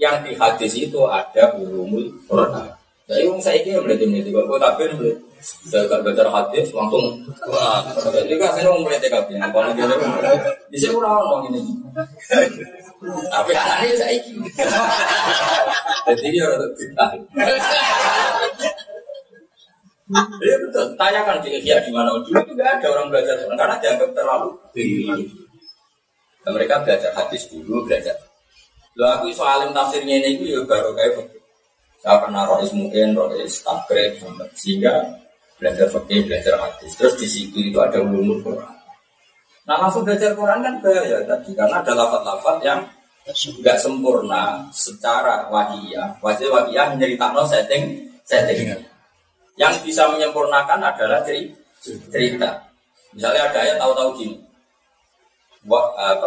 Yang di hadis itu ada ulumul Quran. Jadi saya kira berarti meniti, kalau tapi gak baca hadis langsung wah jadi kan saya mau mulai TKP. Lagi ada di sini orang ini. Tapi anaknya saya kira jadi dia orang kita Iya betul, tanyakan di Kia di mana dulu itu gak ada orang belajar karena dianggap terlalu mereka belajar hadis dulu, belajar. Lo aku soalin tafsirnya ini baru kayak saya pernah rois mungkin rois takrib sehingga belajar fikih, belajar hadis. Terus di situ itu ada ulumul Quran. Nah langsung belajar Quran kan bahaya tadi karena ada lafat-lafat yang nggak sempurna secara wajiyah. Wajib wajiyah menceritakan setting setting. Yang bisa menyempurnakan adalah cerita. Misalnya ada ayat tahu-tahu gini. Wa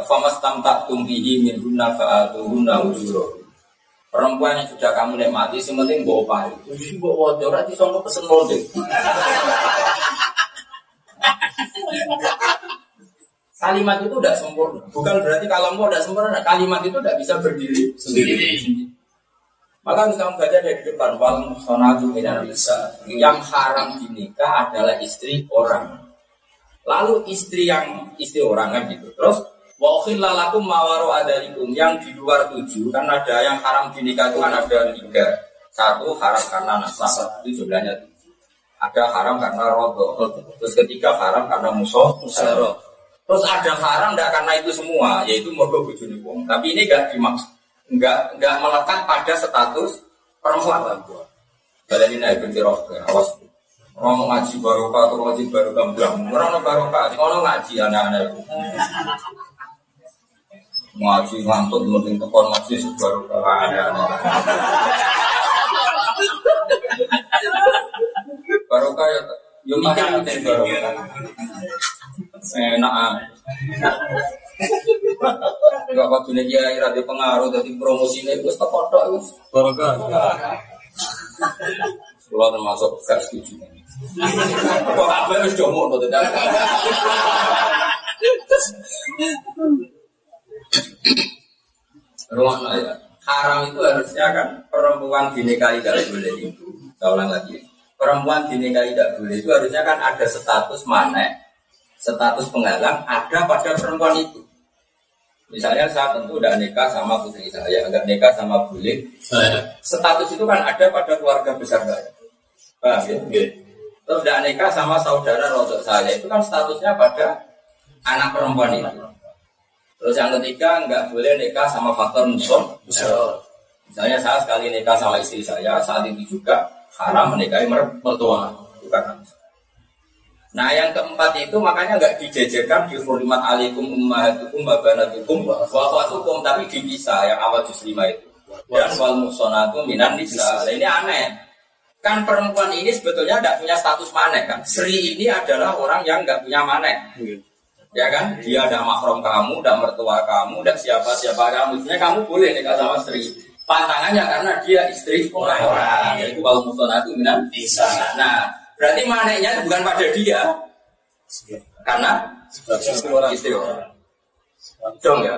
famas tam tak tumbihi min hunna fa'atuhunna ujuro. Perempuan yang sudah kamu nikmati, sementing bawa upah. Jadi bawa wajah, nanti sama pesen model. Kalimat itu tidak sempurna. Bukan berarti kalau mau tidak sempurna, kalimat itu tidak bisa berdiri sendiri. Maka harus kamu baca dari depan wal sonatu bisa. Yang haram dinikah adalah istri orang. Lalu istri yang istri orang kan gitu. Terus Wahil lalakum mawaro adalikum yang di luar tujuh kan ada yang haram dinikah itu kan ada tiga. Satu haram karena nasab itu jumlahnya tujuh. Ada haram karena rodo. Terus ketiga haram karena musuh musaro. Terus ada haram tidak karena itu semua, yaitu mogok bujuni wong. Tapi ini enggak dimaksud, enggak enggak melekat pada status perempuan. Kalian ini naik binti awas. Orang ngaji barokah atau ngaji barokah bilang orang barokah, orang ngaji anak-anak. Ngaji ngantut mending tekon ngaji barokah anak-anak. Barokah ya, yo mikir barokah. Enak. Enggak waktu ini dia ira di pengaruh dari promosi ini gue tak foto itu. Barokah. Kalau termasuk gak setuju. Kok apa harus jomo tuh tidak? Ruang ya. Haram itu harusnya kan perempuan dinikahi tidak boleh itu. Saya ulang lagi. Perempuan dinikahi tidak boleh itu harusnya kan ada status mana status penghalang ada pada perempuan itu. Misalnya saya tentu udah nikah sama putri saya, enggak nikah sama bule. Status itu kan ada pada keluarga besar saya. Paham ya? Okay. Terus udah nikah sama saudara rodok saya, itu kan statusnya pada anak perempuan itu. Terus yang ketiga enggak boleh nikah sama faktor musuh. Misalnya saya sekali nikah sama istri saya, saat itu juga haram menikahi mertua. Bukan Nah yang keempat itu makanya nggak dijejerkan di hurmat alikum ummahatukum wa banatukum wa akhwatukum tapi dipisah yang awal juz lima itu. Dan wal musonatu minan nisa. Ini aneh. Kan perempuan ini sebetulnya tidak punya status manek kan. Sri ini adalah orang yang nggak punya manek. Ya kan? Dia ada mahram kamu, ada mertua kamu, ada siapa-siapa kamu. Sebenarnya kamu boleh nikah sama Sri. Pantangannya karena dia istri orang-orang. Yaitu wal musonatu minan nisa. Nah, Berarti maneknya bukan pada dia. Karena istri orang. Istri orang. Dong ya.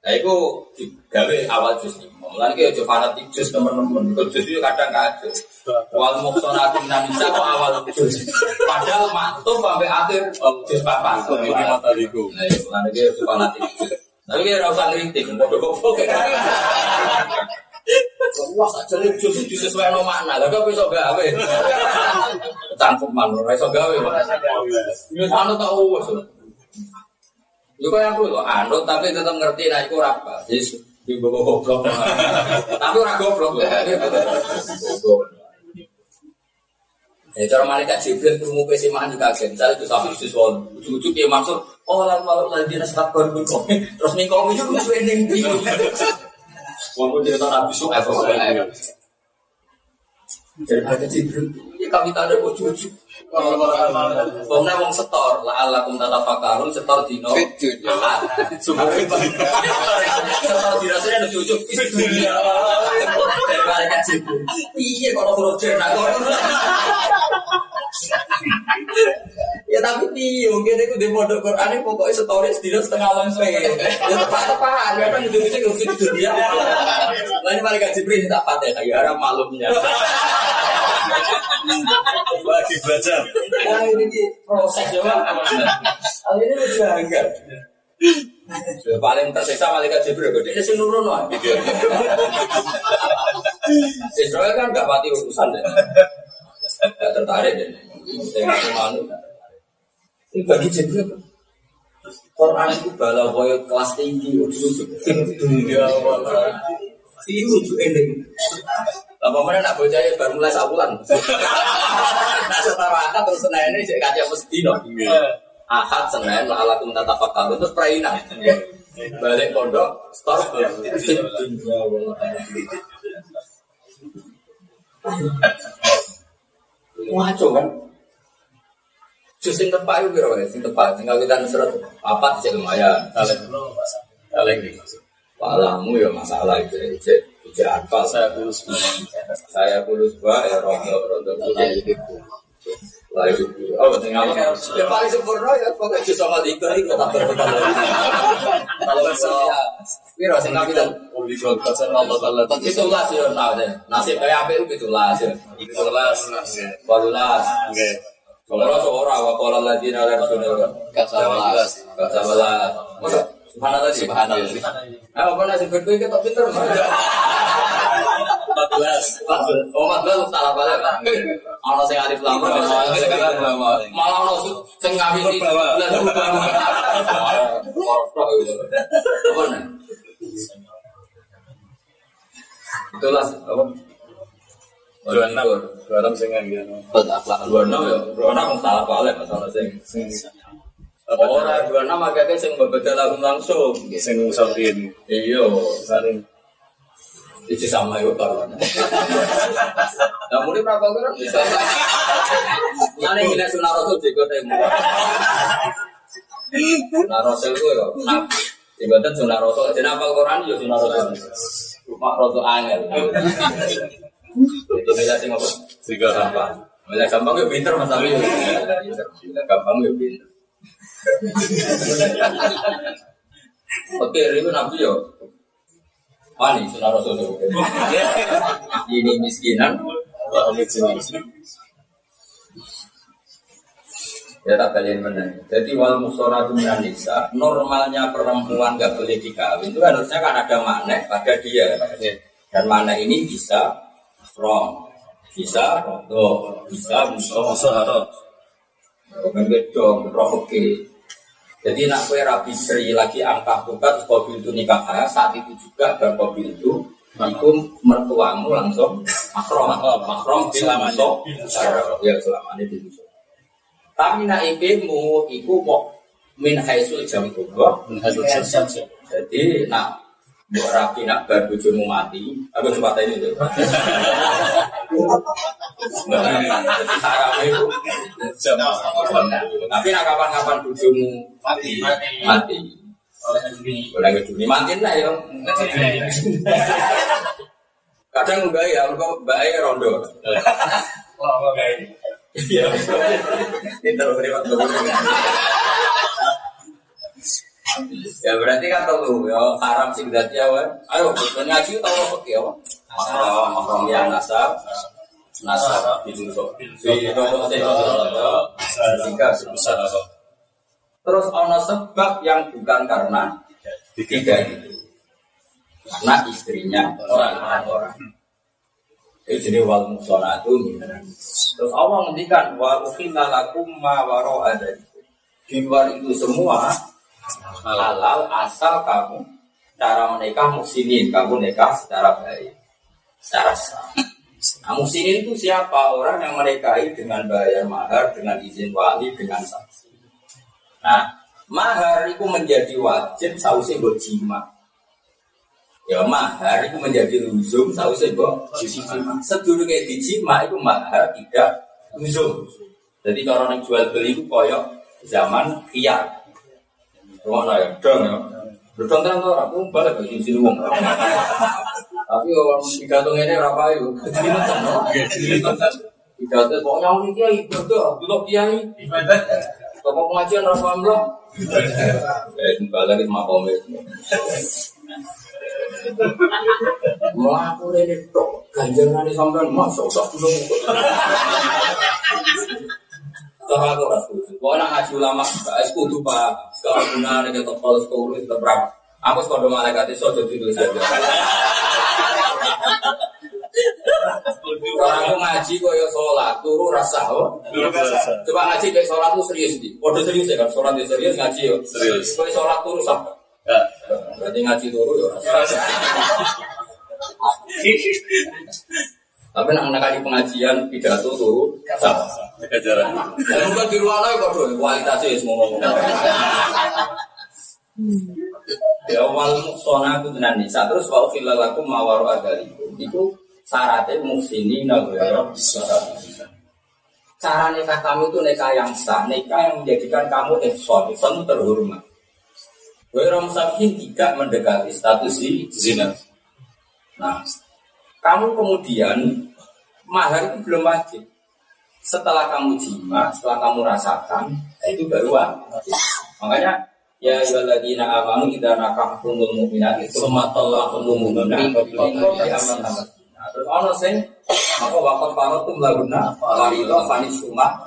Nah itu digawe awal jus ini. Mulai ke ojo fanatik jus teman-teman. Jus itu kadang kacau. Wal muhsonatu minan nisa kok awal jus. Padahal maktub sampai akhir jus papa. Ini mata diku. Nah itu mulai ke ojo fanatik jus. Tapi kita rasa ngeritik. Bodoh-bodoh. Wah, saja nih justru disesuaikan no mana, lah kau besok gawe. Cangkem mana, besok gawe. Ini anu tahu. Yo kaya aku loh, anut tapi tetap ngerti nah itu apa. Jadi di bawah goblok. Tapi ora goblok. Ya cara malaikat Jibril ketemu ke Simaan juga kaget. Misalnya itu sampai siswa ujung-ujung dia masuk. Oh lalu malu lagi nasihat baru Terus mingkong itu terus ending Wong cerita Nabi Suhaib Jadi mereka Jibril, ya kami tak ada Pokoknya wong setor, lah Allah kum tata fakarun setor dino. Setor. Dari mereka Jibril. Iya kalau huruf cerna. Ya tapi di mungkin aku di pondok Quran ini pokoknya stories di setengah langsung ya tepat-tepat ya kan ujung-ujung ke situ dia lah ini mereka Jibril tak patah kayak arah malumnya. Lagi belajar. Nah ini proses ya ini udah enggak paling tersiksa malaikat Jibril gede ini sinurun lah Israel kan gak mati urusan deh gak tertarik deh ini bagi Jibril. Quran itu bala boy kelas tinggi, dunia wala. Ini ujuk ini. Lama mana nak bocah ya baru mulai sabulan. Nah setara angkat terus senai ini jadi kaca mesti dong. Ahad Senin la'alakum tatafakkarun terus perainan. Balik pondok, start Ngaco kan? Justru tepat itu kira sing tepat. Tinggal kita nusrat apa sih lumayan. Ini. Palamu ya masalah itu. Itu itu apa? Saya kulus Saya kulus ba ya rondo rondo. Lagi oh ya paling sempurna ya pokoknya justru sama tiga itu tak berkembang. Kalau bisa, kira sing nah deh. Nasib kayak apa itu. Kalau seorang. Masa? Subhanallah subhanallah. Ah, apa nasi berkuih kita pinter. 14. Oh, 14 salah balik. Ono sing alif lam malah ono sing ngawiti. Apa nih? Itulah apa? Dua enam, dua enam sing nggak Dua enam ya, dua enam salah balik masalah sing. Orang dua enam agaknya sing berbeda langsung. Sing ngusahin. Iya, saling itu sama ya kalau nah mulai berapa kan bisa. Mana ini sunnah rasul juga temu sunnah rasul itu ya nah ibadah sunnah rasul. Jadi apa Quran ya sunnah rasul. Rumah rasul angel. Itu beda sih apa? Tiga gampang Mulai gampang ya pinter mas Ali. Gampang ya pinter. Oke, itu nabi yo Wani sunnah Rasul Ini miskinan. Ya tak kalian menang. Jadi wal musonatu minan nisa, normalnya perempuan gak boleh dikawin itu harusnya kan ada makna pada dia. Dan makna ini bisa strong, bisa rodo, bisa musuh, bukan bedong, provoke. Jadi nak kue Rabi Sri lagi angka buka terus mobil itu nikah saat itu juga dan mobil itu itu mertuamu langsung makrom. Makrom. Selamanya ya selamanya di Tapi nak ibumu ibu mau min haisul jam kubah jadi nak Buat rapi nak bar bujumu mati, aku sempat ini tuh. Tapi nak kapan-kapan bujumu mati, mati. Oleh ngeduni, oleh ngeduni mantin lah ya. Kadang enggak ya, kok bae rondo. Wah, enggak ini. Iya, pintar beri waktu. Ya berarti kan tahu ya haram sih berarti ya Ayo betul ngaji tahu apa ya apa? Mahram mahram ya nasab. Nasab. Di dulu. Di dulu tiga sebesar Terus ono sebab yang bukan karena tiga. itu. Karena istrinya orang orang. Itu jadi wal musonatu Terus Allah ngendikan wa ukhilla lakum ma waro ada di luar itu semua halal asal kamu cara menikah muslimin kamu nikah secara baik. Secara sah. Nah muslimin itu siapa? Orang yang menikahi dengan bayar mahar dengan izin wali dengan saksi. Nah mahar itu menjadi wajib sausi buat jima. Ya mahar itu menjadi luzum sausi buat jima. Sedulurnya di jima itu mahar tidak luzum. Jadi kalau orang jual beli itu koyok zaman kiat Rumah saya, dong ya. Dong kan tuh aku balik ke sini wong. Tapi orang pidato ini berapa itu? Jadi macam Pidato pokoknya orang kiai betul, dulu kiai. Toko pengajian berapa belum? Eh, balik itu. Mau aku ini tok ganjaran ini sampai masuk tak belum. Cara aku ora setuju. Kok nak ngaji ulama gak kudu Pak. Sekarang guna nek ketok kalau sekolah itu berapa? Aku sekolah malaikat itu jadi tulis aja. Orang aku ngaji kok ya sholat, turu rasa. Coba ngaji kayak sholat tuh serius di. Waduh serius ya kan, sholat dia serius ngaji yo. Serius. Kalau sholat turu sah. Berarti ngaji turu ya rasa. Tapi nak nekani pengajian pidato turu sah. Kejaran. Ya bukan di ruang lain kok kualitasnya semua ngomong. Ya wal muksona itu tenan nisa terus wal filalakum mawaru agalikum itu syaratnya muksini bisa Cara nikah kamu itu nikah yang sah, nikah yang menjadikan kamu ihsan, ihsan terhormat. Wairam sabihin tidak mendekati status di Zina. Nah, kamu kemudian mahar itu belum wajib. Setelah kamu jima, setelah kamu rasakan, nah itu baru. Makanya ya ayyuhalladzina amanu idza nakahtumul mu'minati tsumma talaqtumul mu'minati Nah, terus ono sing apa waktu farotum laguna warito fanis suma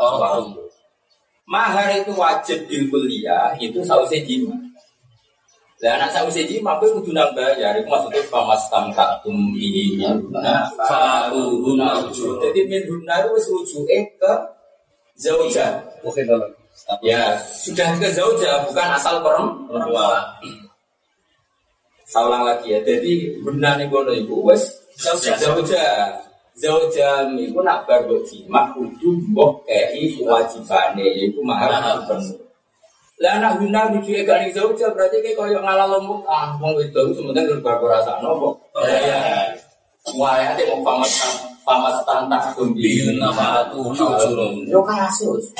Mahar itu wajib di kuliah itu sausnya jima. Lah anak sausnya jima aku kudu nang bayar. Itu maksudnya famas tamka tumbi nah fatuhuna ujur. Jadi min huna itu wis rujuke ke zauja. Oke dalam. Ya, sudah ke zauja bukan asal perempuan. Saya ulang lagi ya. Jadi benar nih bono ibu wes zauja. Zauja niku nak bar mbok jima kudu mbok kei kewajibane yaiku mahar penuh. Lah nak guna rujuke gak ning zauja berarti kayak koyo ngalah lombok ah wong wedok sementing kudu bar rasa nopo. Ya. Wah, ya mau pamas pamas tantang tumbi nama tu ujurun. Yo kasus.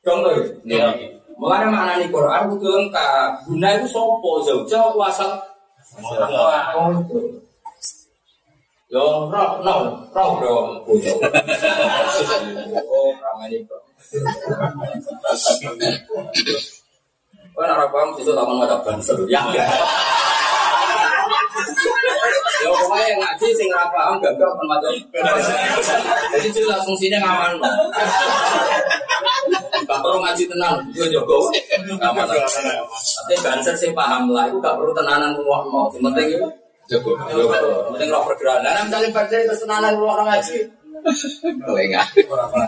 Dong lho. Ya. Mulane maknane Quran kudu lengkap. Guna itu sopo zauja apa asal Oh, itu. Yo, roh, no, roh, bojo. Oh, ramai bro. Oh, nak paham itu taman mata banser. Ya, ya. Yo, pokoknya yang ngaji sing ora paham gak gak kan. Jadi jelas fungsinya ngaman. Gak perlu ngaji tenang, jogo. Ngaman. Tapi banser sing paham lah, gak perlu tenanan ruang mau. Yang penting itu jogo. Penting roh pergerakan. Nah, misalnya banser itu tenanan ruang ngaji. Lengah.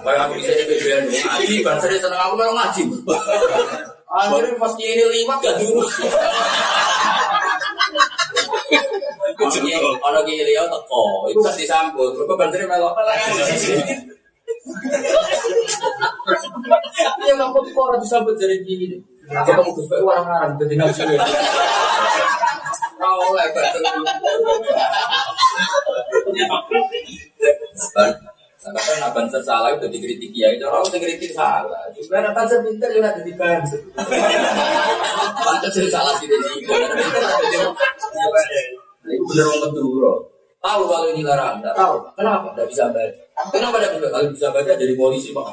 Kayak aku bisa ngaji, banser seneng aku mau ngaji. Akhirnya pas ini liwat gak diurus. Ono ki liya teko, iku gak disambut. Mergo banjir melok. Iya nggak kok kok ora disambut jadi gini. Ketemu Gus Pak warang-warang dadi ngaji. Ora oleh banjir. Sampai nak banser salah itu dikritik ya, itu orang yang kritik salah. Juga nak banser pinter juga jadi banser. Banser sih salah sih jadi. Ini bener orang kedua. Tahu kalau ini larang, tidak tahu. Kenapa? Tidak bisa baca. Kenapa tidak bisa? Kalau bisa baca jadi polisi pak.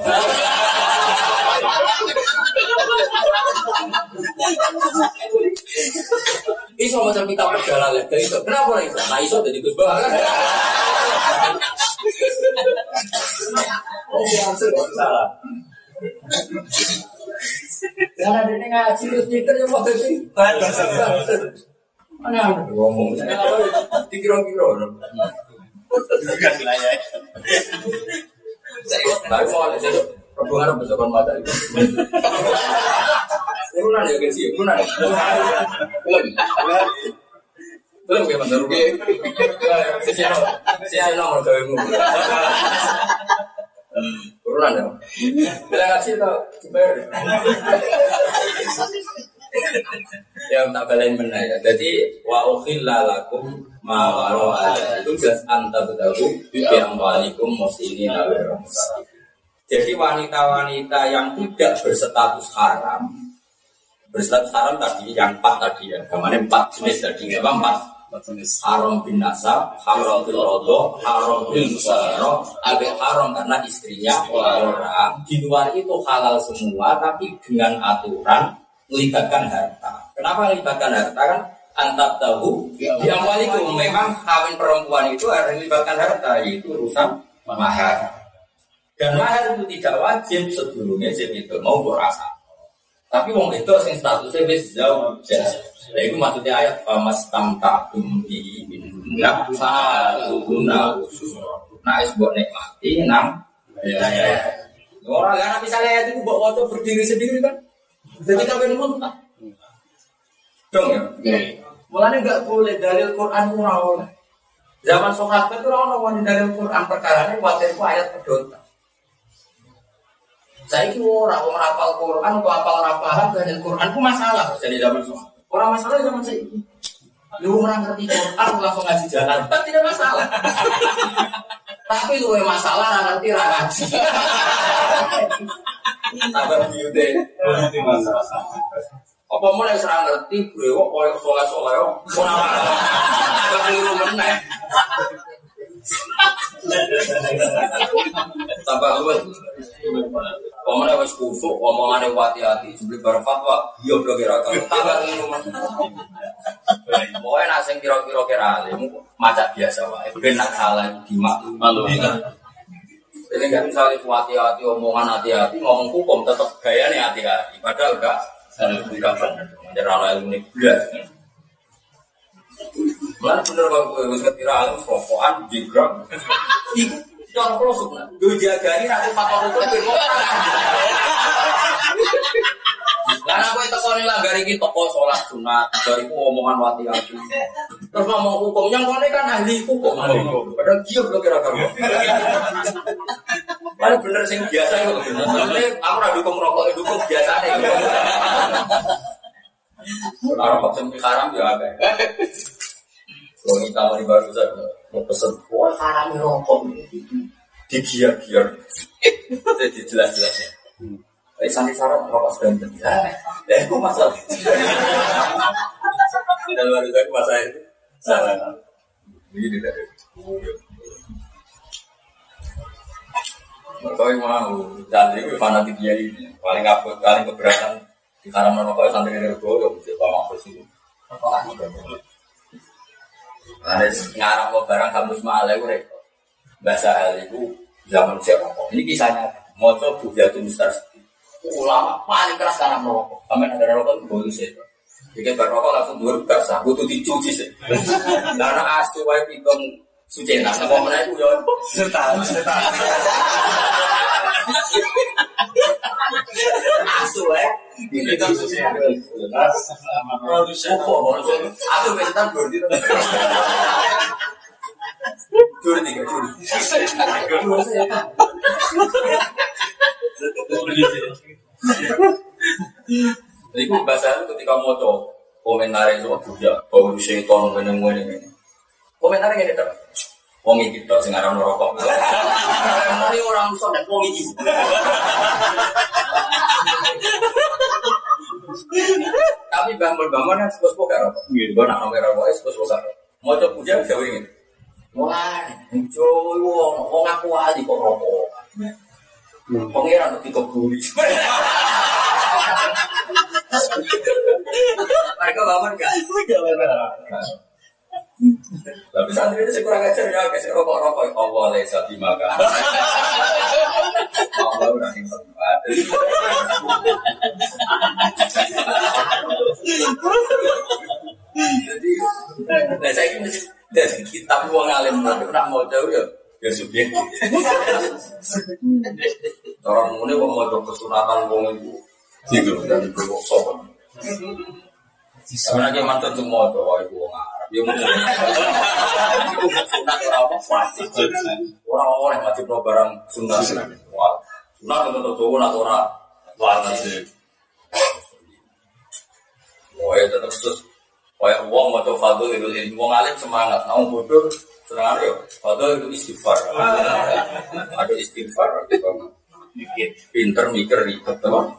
Iso macam kita perjalanan iso. Kenapa iso? Nah iso jadi Gus Karena dia ngaji terus pinter ya mau jadi Mana ada ngomong? Dikira-kira. Bukan wilayah. Tapi mau ada sih. Hubungan apa sama mata itu? Ya guys? Belum mana rugi? Sisi nomor, sisi nomor kawinmu. Turunan ya. Bila ngasih tau, dibayar. Ya tak balain benar ya. Jadi wa ukhilla lakum ma waro itu jelas anta betahu yang walikum awal Jadi wanita-wanita yang tidak berstatus haram berstatus haram tadi yang empat tadi ya, ke mana empat jenis tadi ya, empat haram bin nasab, haram bil rodo, haram bil musayro, agak haram karena istrinya orang. Di luar itu halal semua, tapi dengan aturan melibatkan harta. Kenapa melibatkan harta kan? Antak tahu yang walikum memang kawin perempuan itu harus melibatkan harta, yaitu urusan mahar. Dan mahar itu tidak wajib sebelumnya jadi itu mau berasa. Tapi wong itu sing statusnya wis jauh. Nah itu maksudnya ayat famas tamta kumbi minna khusus. Nah es buat nikmati enam. Ya ya. Orang kan misalnya ayat itu buat waktu berdiri sendiri kan. Jadi kawin muntah. Dong ya. Mulanya nggak boleh dalil Quran ora oleh. Zaman sahabat itu orang orang dari Quran perkara ini itu ayat pedota. Saya itu orang orang rapal Quran, atau apal rapahan dari Quran itu masalah jadi zaman sahabat. Orang masalah zaman saya ini. Lu orang ngerti Quran langsung ngaji jalan, kan tidak masalah. Tapi lu masalah ngerti ngaji. Tambah biute. Apa mau yang serang ngerti brewok koyo soleh soleh mau apa? Keliru meneh. Tambah lu. Pemene wis kusuk, omongane hati-hati, sebeli bareng fatwa, iya bro kira tambah keliru meneh. Pokoknya nak sing kira-kira kira alim, macak biasa wae. Ben nak salah dimaklumi. Ini kan misalnya hati-hati, omongan hati-hati, ngomong hukum tetap gaya nih hati-hati. Padahal enggak, enggak benar. Jadi ilmu ini belas. Mana bener kalau gue bisa kira alim, rokokan, jigram. Jangan prosuk, nah. Gue jagani nanti faktor hukum, gue Karena aku itu kau lah dari kita toko sholat sunat, dari omongan wati aku. Terus ngomong hukum, yang kau kan ahli hukum. Padahal dia belum kira-kira. Paling bener sing biasa itu bener. aku udah dukung rokok, dukung biasa nih. Kalau rokok sing haram ya ada. Kalau kita mau di baru saja, mau pesen, wah haram rokok. Digiar-giar. Jadi jelas-jelasnya. Eh, santri syarat rokok sebentar. Ya, itu masalah. Dan baru saya masalah itu salah. Begini tadi. Mereka mau santri itu fanatik dia ini paling apa paling keberatan di merokok santri dari gue bisa pak. Ada ngarang mau barang kamus malai gue bahasa hal itu zaman siapa Ini kisahnya mau coba bujatun stars ulama paling keras karena merokok. Kami ada rokok itu bonus itu. Jadi berrokok langsung dua basah, butuh dicuci sih. Karena asu wae pitung suci nah, apa mana itu ya? Setan, setan. Asu wae suci. Produsen. Asu wae setan berarti. Dua tiga, dua. Dua setan. Jadi bahasa ketika mau coba komentar itu juga bau seton meneng meneng ini. Komentarnya ini terus. Wong iki tok sing aran rokok. Ini orang sok nek wong iki. Tapi bambel-bambel kan sepos poka rokok. Gue nak nomor rokok sepos poka. Mau coba puja bisa ingin. Wah, coba wong aku ali kok rokok. Pengiran untuk dikebuli. Mereka bangun gak? Tapi santri itu kurang ajar ya, kasih rokok-rokok. Allah lesa dimakan. Allah udah tempat. Jadi, nah saya ini dari kitab uang alim nanti nak mau jauh ya ya subjektif. Orang mulai mau mau kesunatan wong itu, gitu dan sopan. Sebenarnya mantan mau coba ibu wong ya mau itu sunat orang apa pasti. Orang-orang yang masih barang sunat, sunat untuk tuh atau orang? Wajib. Oh ya tetap terus, kayak uang mau coba fadul itu, uang alim semangat, namun bodoh Senang ya, padahal itu istighfar. Ada istighfar, mikir, pinter mikir ribet, teman.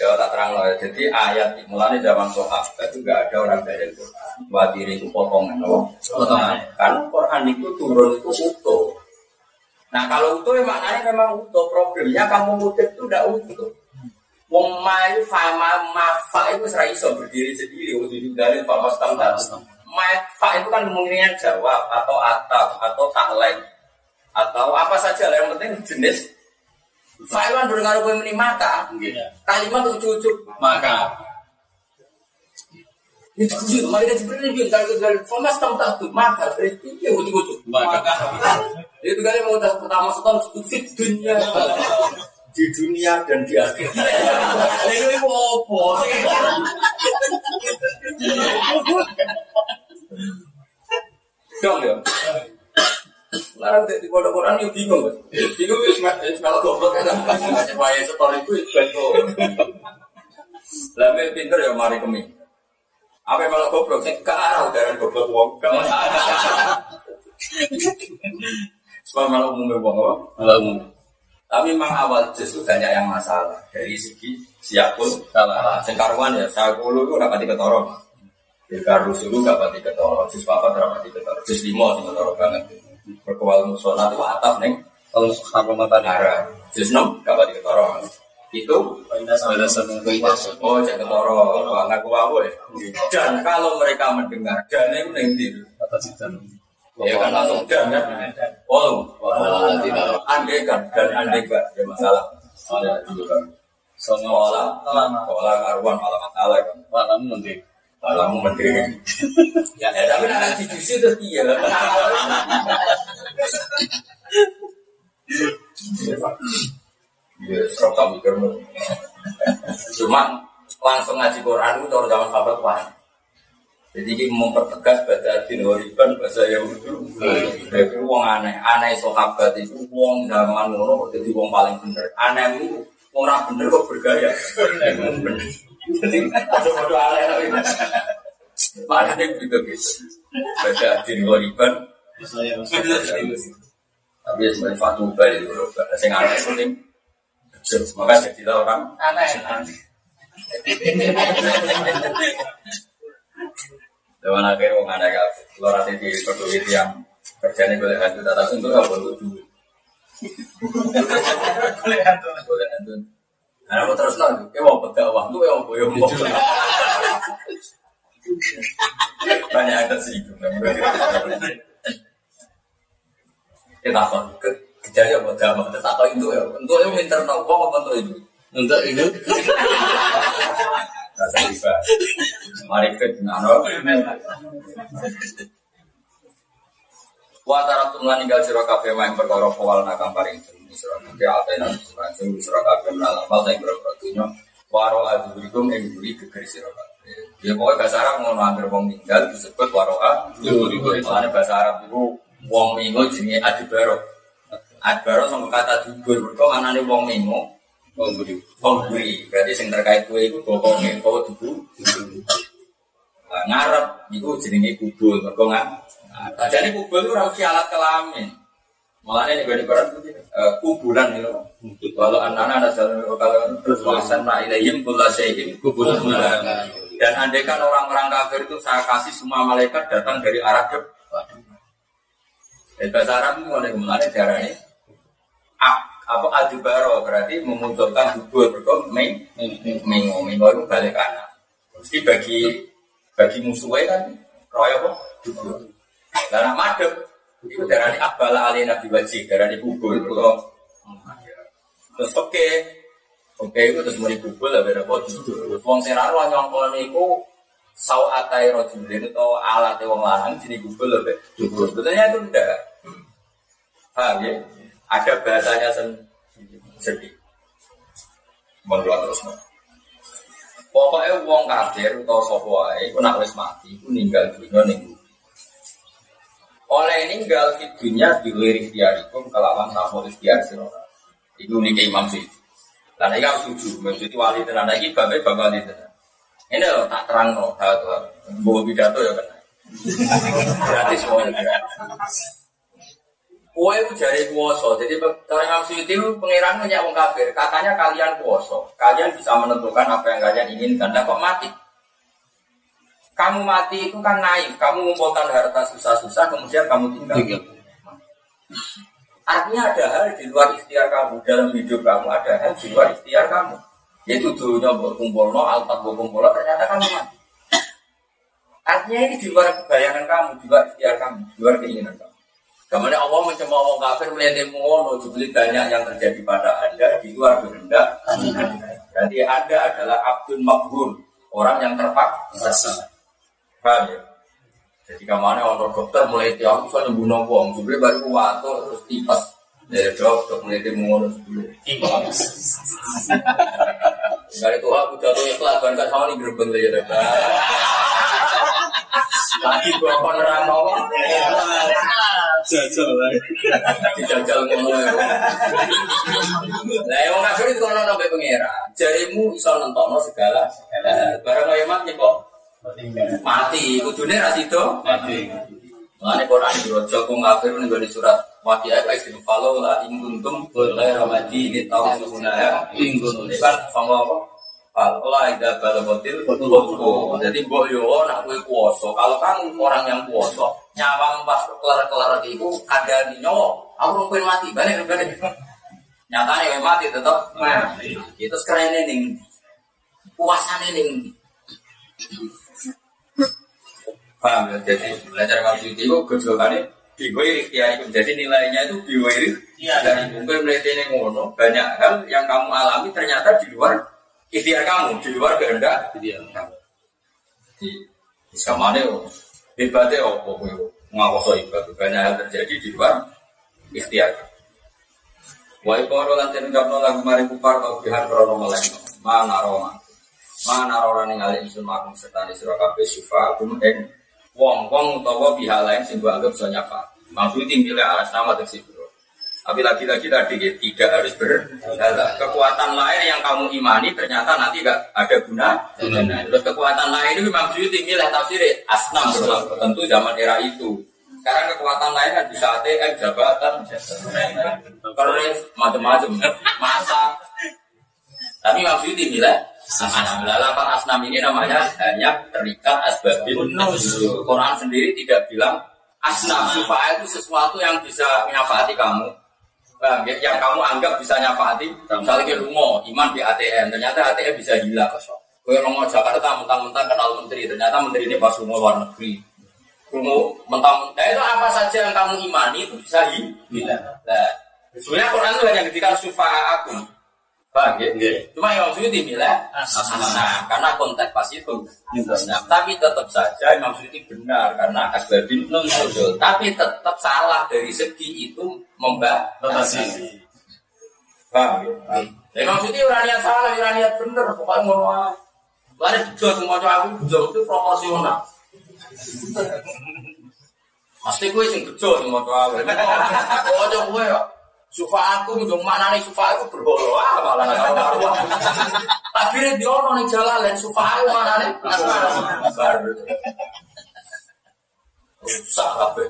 Ya tak terang loh. Jadi ayat mulanya zaman sahabat itu gak ada orang dari Quran. Wadiri itu potongan, loh. Potongan. Kan Quran itu turun itu utuh. Nah kalau utuh ya maknanya memang utuh. Problemnya kamu mudik itu udah utuh. Wong mai fama mafa itu serai iso berdiri sendiri. Wujud dari fama stam fa itu kan kemungkinan jawab atau ataf atau taklek atau apa saja lah yang penting jenis fa itu kan berdengar gue ini maka. Kalimat ujuk-ujuk maka itu ujuk mereka sebenarnya dia kalau dari formas tahu tuh maka berarti ya ujuk-ujuk maka. Itu kali mau pertama setahun fit dunia. Di dunia dan di akhir. Ini apa? dong ya. Lah di pondok Quran yo bingung. Bingung wis kalau goblok kan. Wae setor itu ben kok. Lah pinter ya mari kemi. Apa kalau goblok sing karo darah goblok wong. Sebab malah umum wong apa? Malah umum. Tapi memang awal justru banyak yang masalah dari segi siap pun salah. Sengkaruan ya, saya puluh itu dapat ketoro. Bilkar rusulu dapat ketoro, jus papa dapat ketoro, jus limo sing banget. Berkewal musola itu atap neng. Kalau harum mata darah, jus enam dapat ketoro. Itu Oh, jangan ketoro, ngaku apa ya? Dan kalau mereka mendengar, dan ini neng atas Ya kan langsung dan kan. Oh, tidak. Andai kan dan andai kan ya masalah. Ada juga kan. Semua pola karuan malah masalah kan. Malamu menteri. Malamu menteri. Ya, tapi nanti jusi terus dia. Ya, serap kami kermu. Cuma langsung ngaji Quran itu cara zaman sahabat wah. Jadi ini mempertegas bahasa adin horiban bahasa Yahudi. Jadi uang aneh, aneh sahabat itu uang zaman ngono jadi uang paling bener. Aneh itu orang bener kok bergaya. Jadi bodoh-bodoh aneh tapi mana yang gitu gitu. Adin horiban. Tapi ya sebenarnya Fatu Bali itu bahasa yang aneh penting. Maka jadilah orang aneh. Dewan akhir wong ada gak keluar hati di peduli yang kerjanya boleh hantu tak untuk apa untuk duit. Boleh hantu, boleh hantu. Nah, apa terus lagi? Kayak mau waktu, kayak mau boyong Banyak ada sih. Kita apa? Kejadian mau jamaah, tetap itu ya. Untuk yang internal, kok apa untuk itu? Untuk itu rasa riba marifat nano Wa taratum lan ninggal sira kabeh main perkara kawal nakam paring sing sira kabeh atena sing sira kabeh melamal sing berapa waro adurikum ing duri sira kabeh. Ya pokoke bahasa Arab ngono anggere wong ninggal disebut waroa durikum. Soalnya bahasa Arab itu wong mingo jenenge adibaro. Adibaro sama kata dubur, mergo anane wong mingo Pemberi. Pemberi. Berarti yang terkait kue itu pokoknya kau tubuh. Nah, ngarep itu jenenge kubul, mergo nggak. Nah, jadi kubul itu harus alat kelamin. Malah ini gue barat kubulan itu. Walau anak-anak ada jalan kalau terus wasan nak ilayim kula sehim kubulan Dan andai kan orang-orang kafir itu saya kasih semua malaikat datang dari arah depan. Eh, bahasa Arab itu mulai ke mana darah ini? apa adibaro berarti memunculkan dubur. Berkong meng mengo mengo itu balik kanan mesti bagi bagi musuhnya kan royo apa? Dubur. Karena madep itu darah ini abala alina wajib darah ini kubur terus oke oke itu terus mulai kubur lah beda kok dubur wong seraro nyongkol niku saw atai rojulin atau alat wong lanang jadi kubur lebih dubur sebetulnya itu enggak paham ya? Ada bahasanya sendiri. Mengeluar terus. Pokoknya uang kafir atau sapa wae iku nak wis mati iku ninggal dunia ning oleh ninggal di dunia di lirik ikhtiarikum kelawan namun ikhtiar sira. Iku niki Imam sih. Lah nek aku setuju, mesti wali tenan iki babe bapak wali tenan. Ini loh tak terang loh, tahu bawa pidato ya kan. Gratis semuanya. Kue itu jari kuoso, jadi cara Imam Suyuti itu pengiran punya kafir. Katanya kalian kuoso, kalian bisa menentukan apa yang kalian inginkan. Dan kok mati? Kamu mati itu kan naif, kamu mengumpulkan harta susah-susah, kemudian kamu tinggal. Artinya ada hal di luar ikhtiar kamu dalam hidup kamu, ada hal di luar ikhtiar kamu. Yaitu dunia berkumpul no, alpat berkumpul ternyata kamu mati. Artinya ini di luar bayangan kamu, di luar ikhtiar kamu, di luar keinginan kamu. Kemudian Allah mencemooh orang kafir melihat ngono, jubli banyak yang terjadi pada anda di luar kehendak. Berarti anda adalah abdul makbul, orang yang terpaksa. Paham ya? Jadi ke mana orang dokter mulai tiap bisa nyembuh wong, jubli baru kuat terus tipas. Dari dokter mulai dia ngono sebelum. Dari Tuhan aku jatuh ikhlas, kan sama nih gerbang lagi Lagi gua penerang ngomong. Jajal lah. Dijajal ngono. Lah yang kafir itu kono sampai pengira. Jarimu iso nentokno segala. Barang kaya mati kok mati. Kudune ra sido? Mati. Mengenai Quran di Rojo kung kafir dari surat. Wati ayat ayat ini Falau la ingkuntum Boleh ramadi ini tahu sebenarnya Ingkuntum Ini kan sama apa? Falau la ida balagotil Jadi mbok yo nak kue kuoso Kalau kan orang yang kuoso Nyawang pas kelar-kelar itu Ada di nyawa Aku rungkuin mati Balik balik Nyatanya mati tetap mati. Itu sekarang ini nih Puasannya nih Paham ya? Jadi belajar maksud itu kejualannya Biwiri ikhtiar itu. Jadi nilainya itu biwiri Iya. dari mungkin melihat ini ngono banyak hal yang kamu alami ternyata di luar ikhtiar kamu, di luar kehendak Iya. kamu. Di sama nih, hebatnya apa? Ngawaso ibadah banyak hal terjadi di luar ikhtiar. Wa iqoro lan ten ucapno lagu mari kufar kau bihan krono meleng. Mana roma. Mana rora ning ali isun makum serta sira kabeh ing wong-wong utawa pihak lain sing mbok anggap bisa nyafa. Maksud milih alas nama tersebut. Tapi lagi-lagi tadi ya, tidak harus berhala. Kekuatan lain yang kamu imani ternyata nanti gak ada guna. Nah, terus kekuatan lain itu memang Suyuti milih tafsir asnam berulang. Tentu zaman era itu. Sekarang kekuatan lain kan bisa ATM, jabatan, keris, macam-macam, masa. Tapi Suyuti milih asnam. Lah, lapan asnam ini namanya hanya terikat asbabin nuzul. Quran sendiri tidak bilang asnam supaya itu sesuatu yang bisa menyafati kamu. Paham ya? Yang kamu anggap bisa nyafati, misalnya rumah, iman di ATM, ternyata ATM bisa hilang. Kue rumah Jakarta mentang-mentang kenal menteri, ternyata menteri ini pas rumah luar negeri. Rumah mentang-mentang, nah itu apa saja yang kamu imani itu bisa hilang. Nah, sebenarnya Quran itu hanya ketika sufa aku. Paham ya? Iya. Cuma yang Suyuti bilang, nah, karena konteks pas itu. Nah, tapi tetap saja Imam Suyuti benar karena asbabin nuzul. Tapi tetap salah dari segi itu membatasi. Paham ya? Nah, Imam Suyuti ora niat salah, ora niat bener, pokoknya ngono ae. Lari bejo semua cowok aku bejo itu proporsional. Pasti gue sing bejo semua cowok aja gue ya. Sufa aku ngomong mana nih sufa aku berholo ah malah tahu Tapi dia ono nih jalan lain sufa aku mana nih. Rusak apa?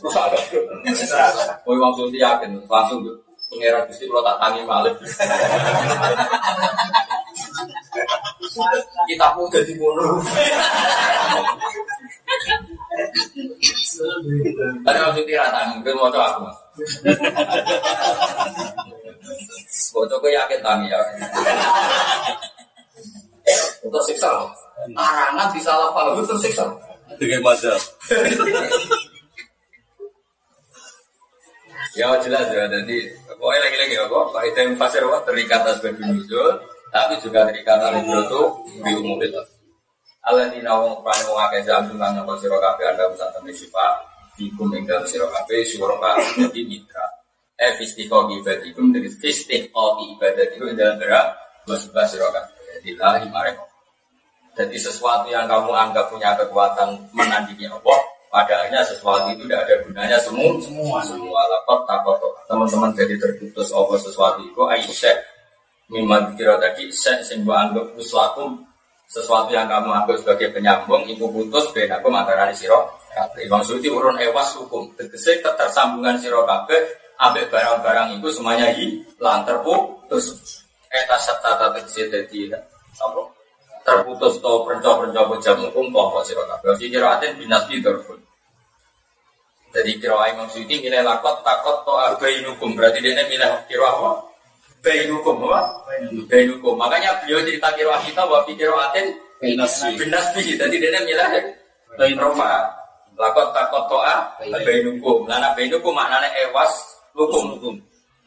Rusak apa? Oh maksudnya yakin langsung. Pengira gusti kalau tak tangi malik. Kita pun jadi ngono. Tapi maksudnya rata, mungkin mau coba aku mas. Bocok gue yakin tangi ya. Untuk siksa. Arangan disalah paham itu tersiksa. Dengan mazhab. Ya jelas ya, jadi pokoknya lagi-lagi apa? Pak itu fasir apa? Terikat asbab nuzul, tapi juga terikat al itu di umum itu. Allah di nawang prane wong akeh jam dengan nyapa sira kabeh anda bisa temen sifat fikum ing dalem sira kabeh kabeh dadi mitra. Eh fistiqo ibadikum dari fistiqo ibadatikum ing dalem berak wasbah sira kabeh. Dilahi marek. Jadi sesuatu yang kamu anggap punya kekuatan menandingi Allah, padahalnya sesuatu itu tidak ada gunanya semua semua semua lapor takut teman-teman jadi terputus apa sesuatu itu aisyah mimman kira tadi saya gua anggap uslakum sesuatu yang kamu anggap sebagai penyambung ibu putus ben aku mantarani siro Imam Suyuti urun ewas hukum. Tegese ketersambungan siro kabeh ambek barang-barang itu semuanya hilang terputus. Eta serta tegese dadi terputus to perenco-perenco jam hukum kelompok siro kabeh. Fikiratin binasbi dorfun jadi kira Imam Suyuti milih lakot takot to arbainukum berarti dia milih kira apa bainukum apa bainukum makanya beliau cerita kira kita bahwa fikiratin Binasbi. binasbi jadi dia milih Rofa lakot takot toa bainukum. Lana bainukum maknanya ewas hukum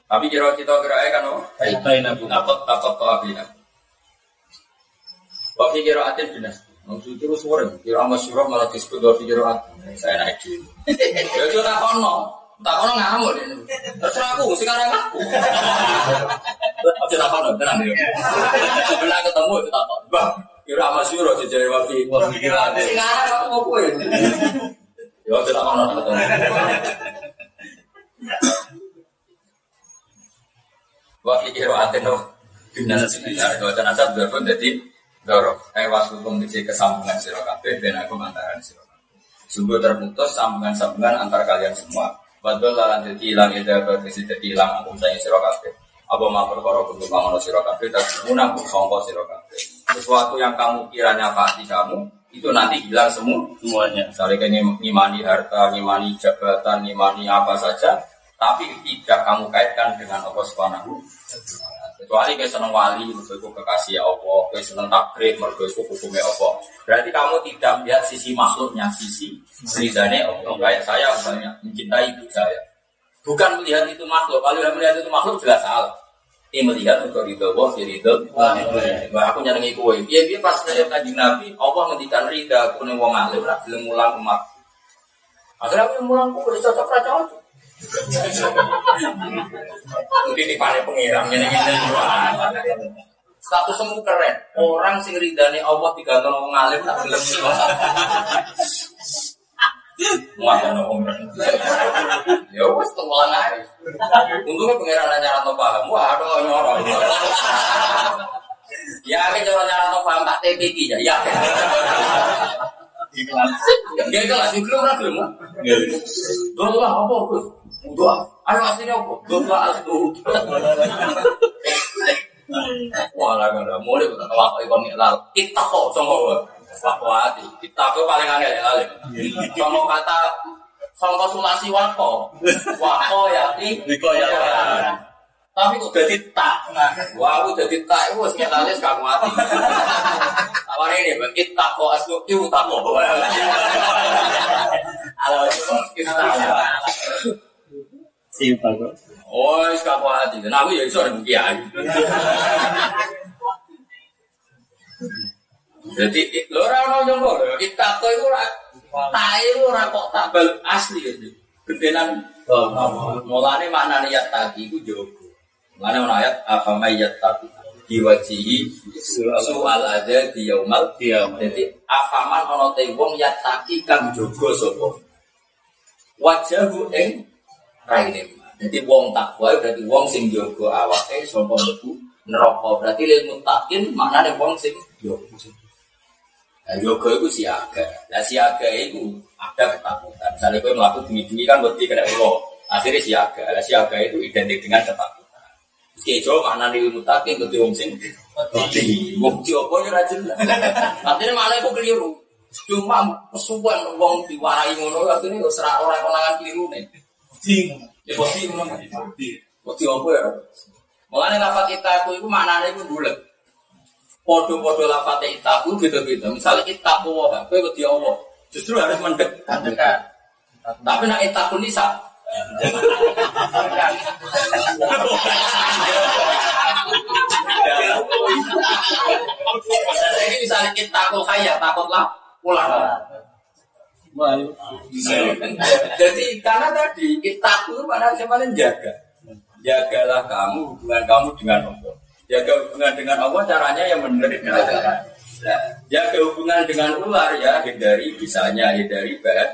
tapi kira kita kira kan oh. Bainakum. lakot takot toa bina. Wa fikiratin binasbi maksud itu suara kira masyurah malah disebut wa fikiratin saya naik dulu. Ya itu tak kono tak kono ngamuk deh terserah aku sekarang aku Aja tak kono tenang ya sebelah ketemu itu tak kono bang Kira sama syuro sejari wafi. Wafi kira arah aku mau kue. Ya tidak mau nonton. Wafi kira ada no. Binas sekitar dua tanah asal berpun jadi dorong. Eh waslukum kecil kesambungan sirokabe dan aku antaran sirokabe. Sungguh terputus sambungan-sambungan antar kalian semua. Badul lalan hilang ida berkesi jadi hilang angkum saya sirokabe. Apa mau perkara kudu kamu sirokabe dan munang songko sirokabe. Sesuatu yang kamu kira nyafati kamu itu nanti hilang semua Semuanya. misalnya kayak ngim- ngimani harta, ngimani jabatan, ngimani apa saja, tapi tidak kamu kaitkan dengan Allah Subhanahu. Kecuali kayak seneng wali, mergo iku kekasih Allah, kayak seneng takrib, mergo iku hukumnya Allah. Berarti kamu tidak melihat sisi makhluknya, sisi ridhanya Allah. Kayak saya misalnya mencintai ibu saya. Bukan melihat itu makhluk, kalau yang melihat itu makhluk jelas salah. Ini melihat untuk ridho Allah, di ridho Wah, aku nyenengi kue. Iya, dia pas saya kaji Nabi, Allah ngendikan ridha, aku nih wong alim, belum mulang umat. Akhirnya aku mulang kue, cocok ra cocok. Panen pengiram nyenengi Status semu keren. Orang sing ridhane Allah digantung wong alim, belum mulang. Muatan wong Ya wes tulang aja. Untungnya pengiran nanya atau paham. Wah, aduh nyorong. Ya, ini cara nyara atau paham tak TPK ya. Ya. Ya itu lah, sing belum lah belum. Doa lah apa Gus? Doa. Ayo aslinya apa? Doa asli. Wah, lah kan dah mulai tahu apa ikon lal. Kita kok sama Wakwati. Kita kok paling angel ya lalim. Sama kata sama sulasi wako. Wako ya ti. Niko ya. Tapi kok jadi tak. Wah, aku jadi tak. Kita lihat kamu mati. Awal ini, kita kok asli itu tak kok. Halo, kita Simpel kok. Oh, kamu mati. Nah, aku ya iso ada kiai. Jadi, lo ora ono nyongko lho. Kita kok itu ora itu ora kok tak bal asli ya. Gedenan mulane maknane ya tadi iku jogo. Mulane ono ayat afama yattaqi diwajihi soal aja di yaumal. Jadi afaman ono te wong yattaqi kang jogo sapa. Wajahu ing raine. Jadi wong takwa berarti wong sing jogo awake sapa mlebu neraka. Berarti lil muttaqin maknane wong sing jogo. Nah, yoga itu siaga. Nah, siaga itu ada ketakutan. Misalnya gue melakukan bunyi-bunyi kan berarti kena Allah. Akhirnya siaga. Nah, siaga itu identik dengan ketakutan. Terus kayak mana nih mutakin ke wong sing wedi. Wong apa ya rajin. Artinya malah itu keliru. Cuma kesuwen wong diwarai ngono akhirnya wis ora ora konangan keliru nih. Ya wedi ngono. Wedi apa ya? Mulane lafat itaku itu maknane itu bulet. Podo-podo lafat itaku beda-beda. Misalnya itaku wae, kowe wedi Allah. Justru harus mendekat. Tapi nak itaku nisa. Jadi misalnya kita takut kaya, takutlah pulang. Wah, Jadi karena tadi kita itu pada siapa jaga. Jagalah kamu hubungan kamu dengan Allah. Jaga hubungan dengan Allah caranya yang benar. Nah, jaga hubungan dengan ular ya hindari bisanya hindari bahan.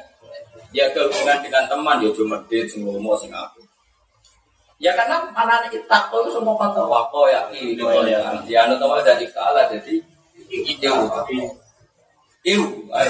Jaga hubungan dengan teman ya cuma medit sing ngomong sing apa. Ya karena anak kita itu semua kata wako ya ini ya. Dia anu tahu jadi kalah jadi itu Iu, ayo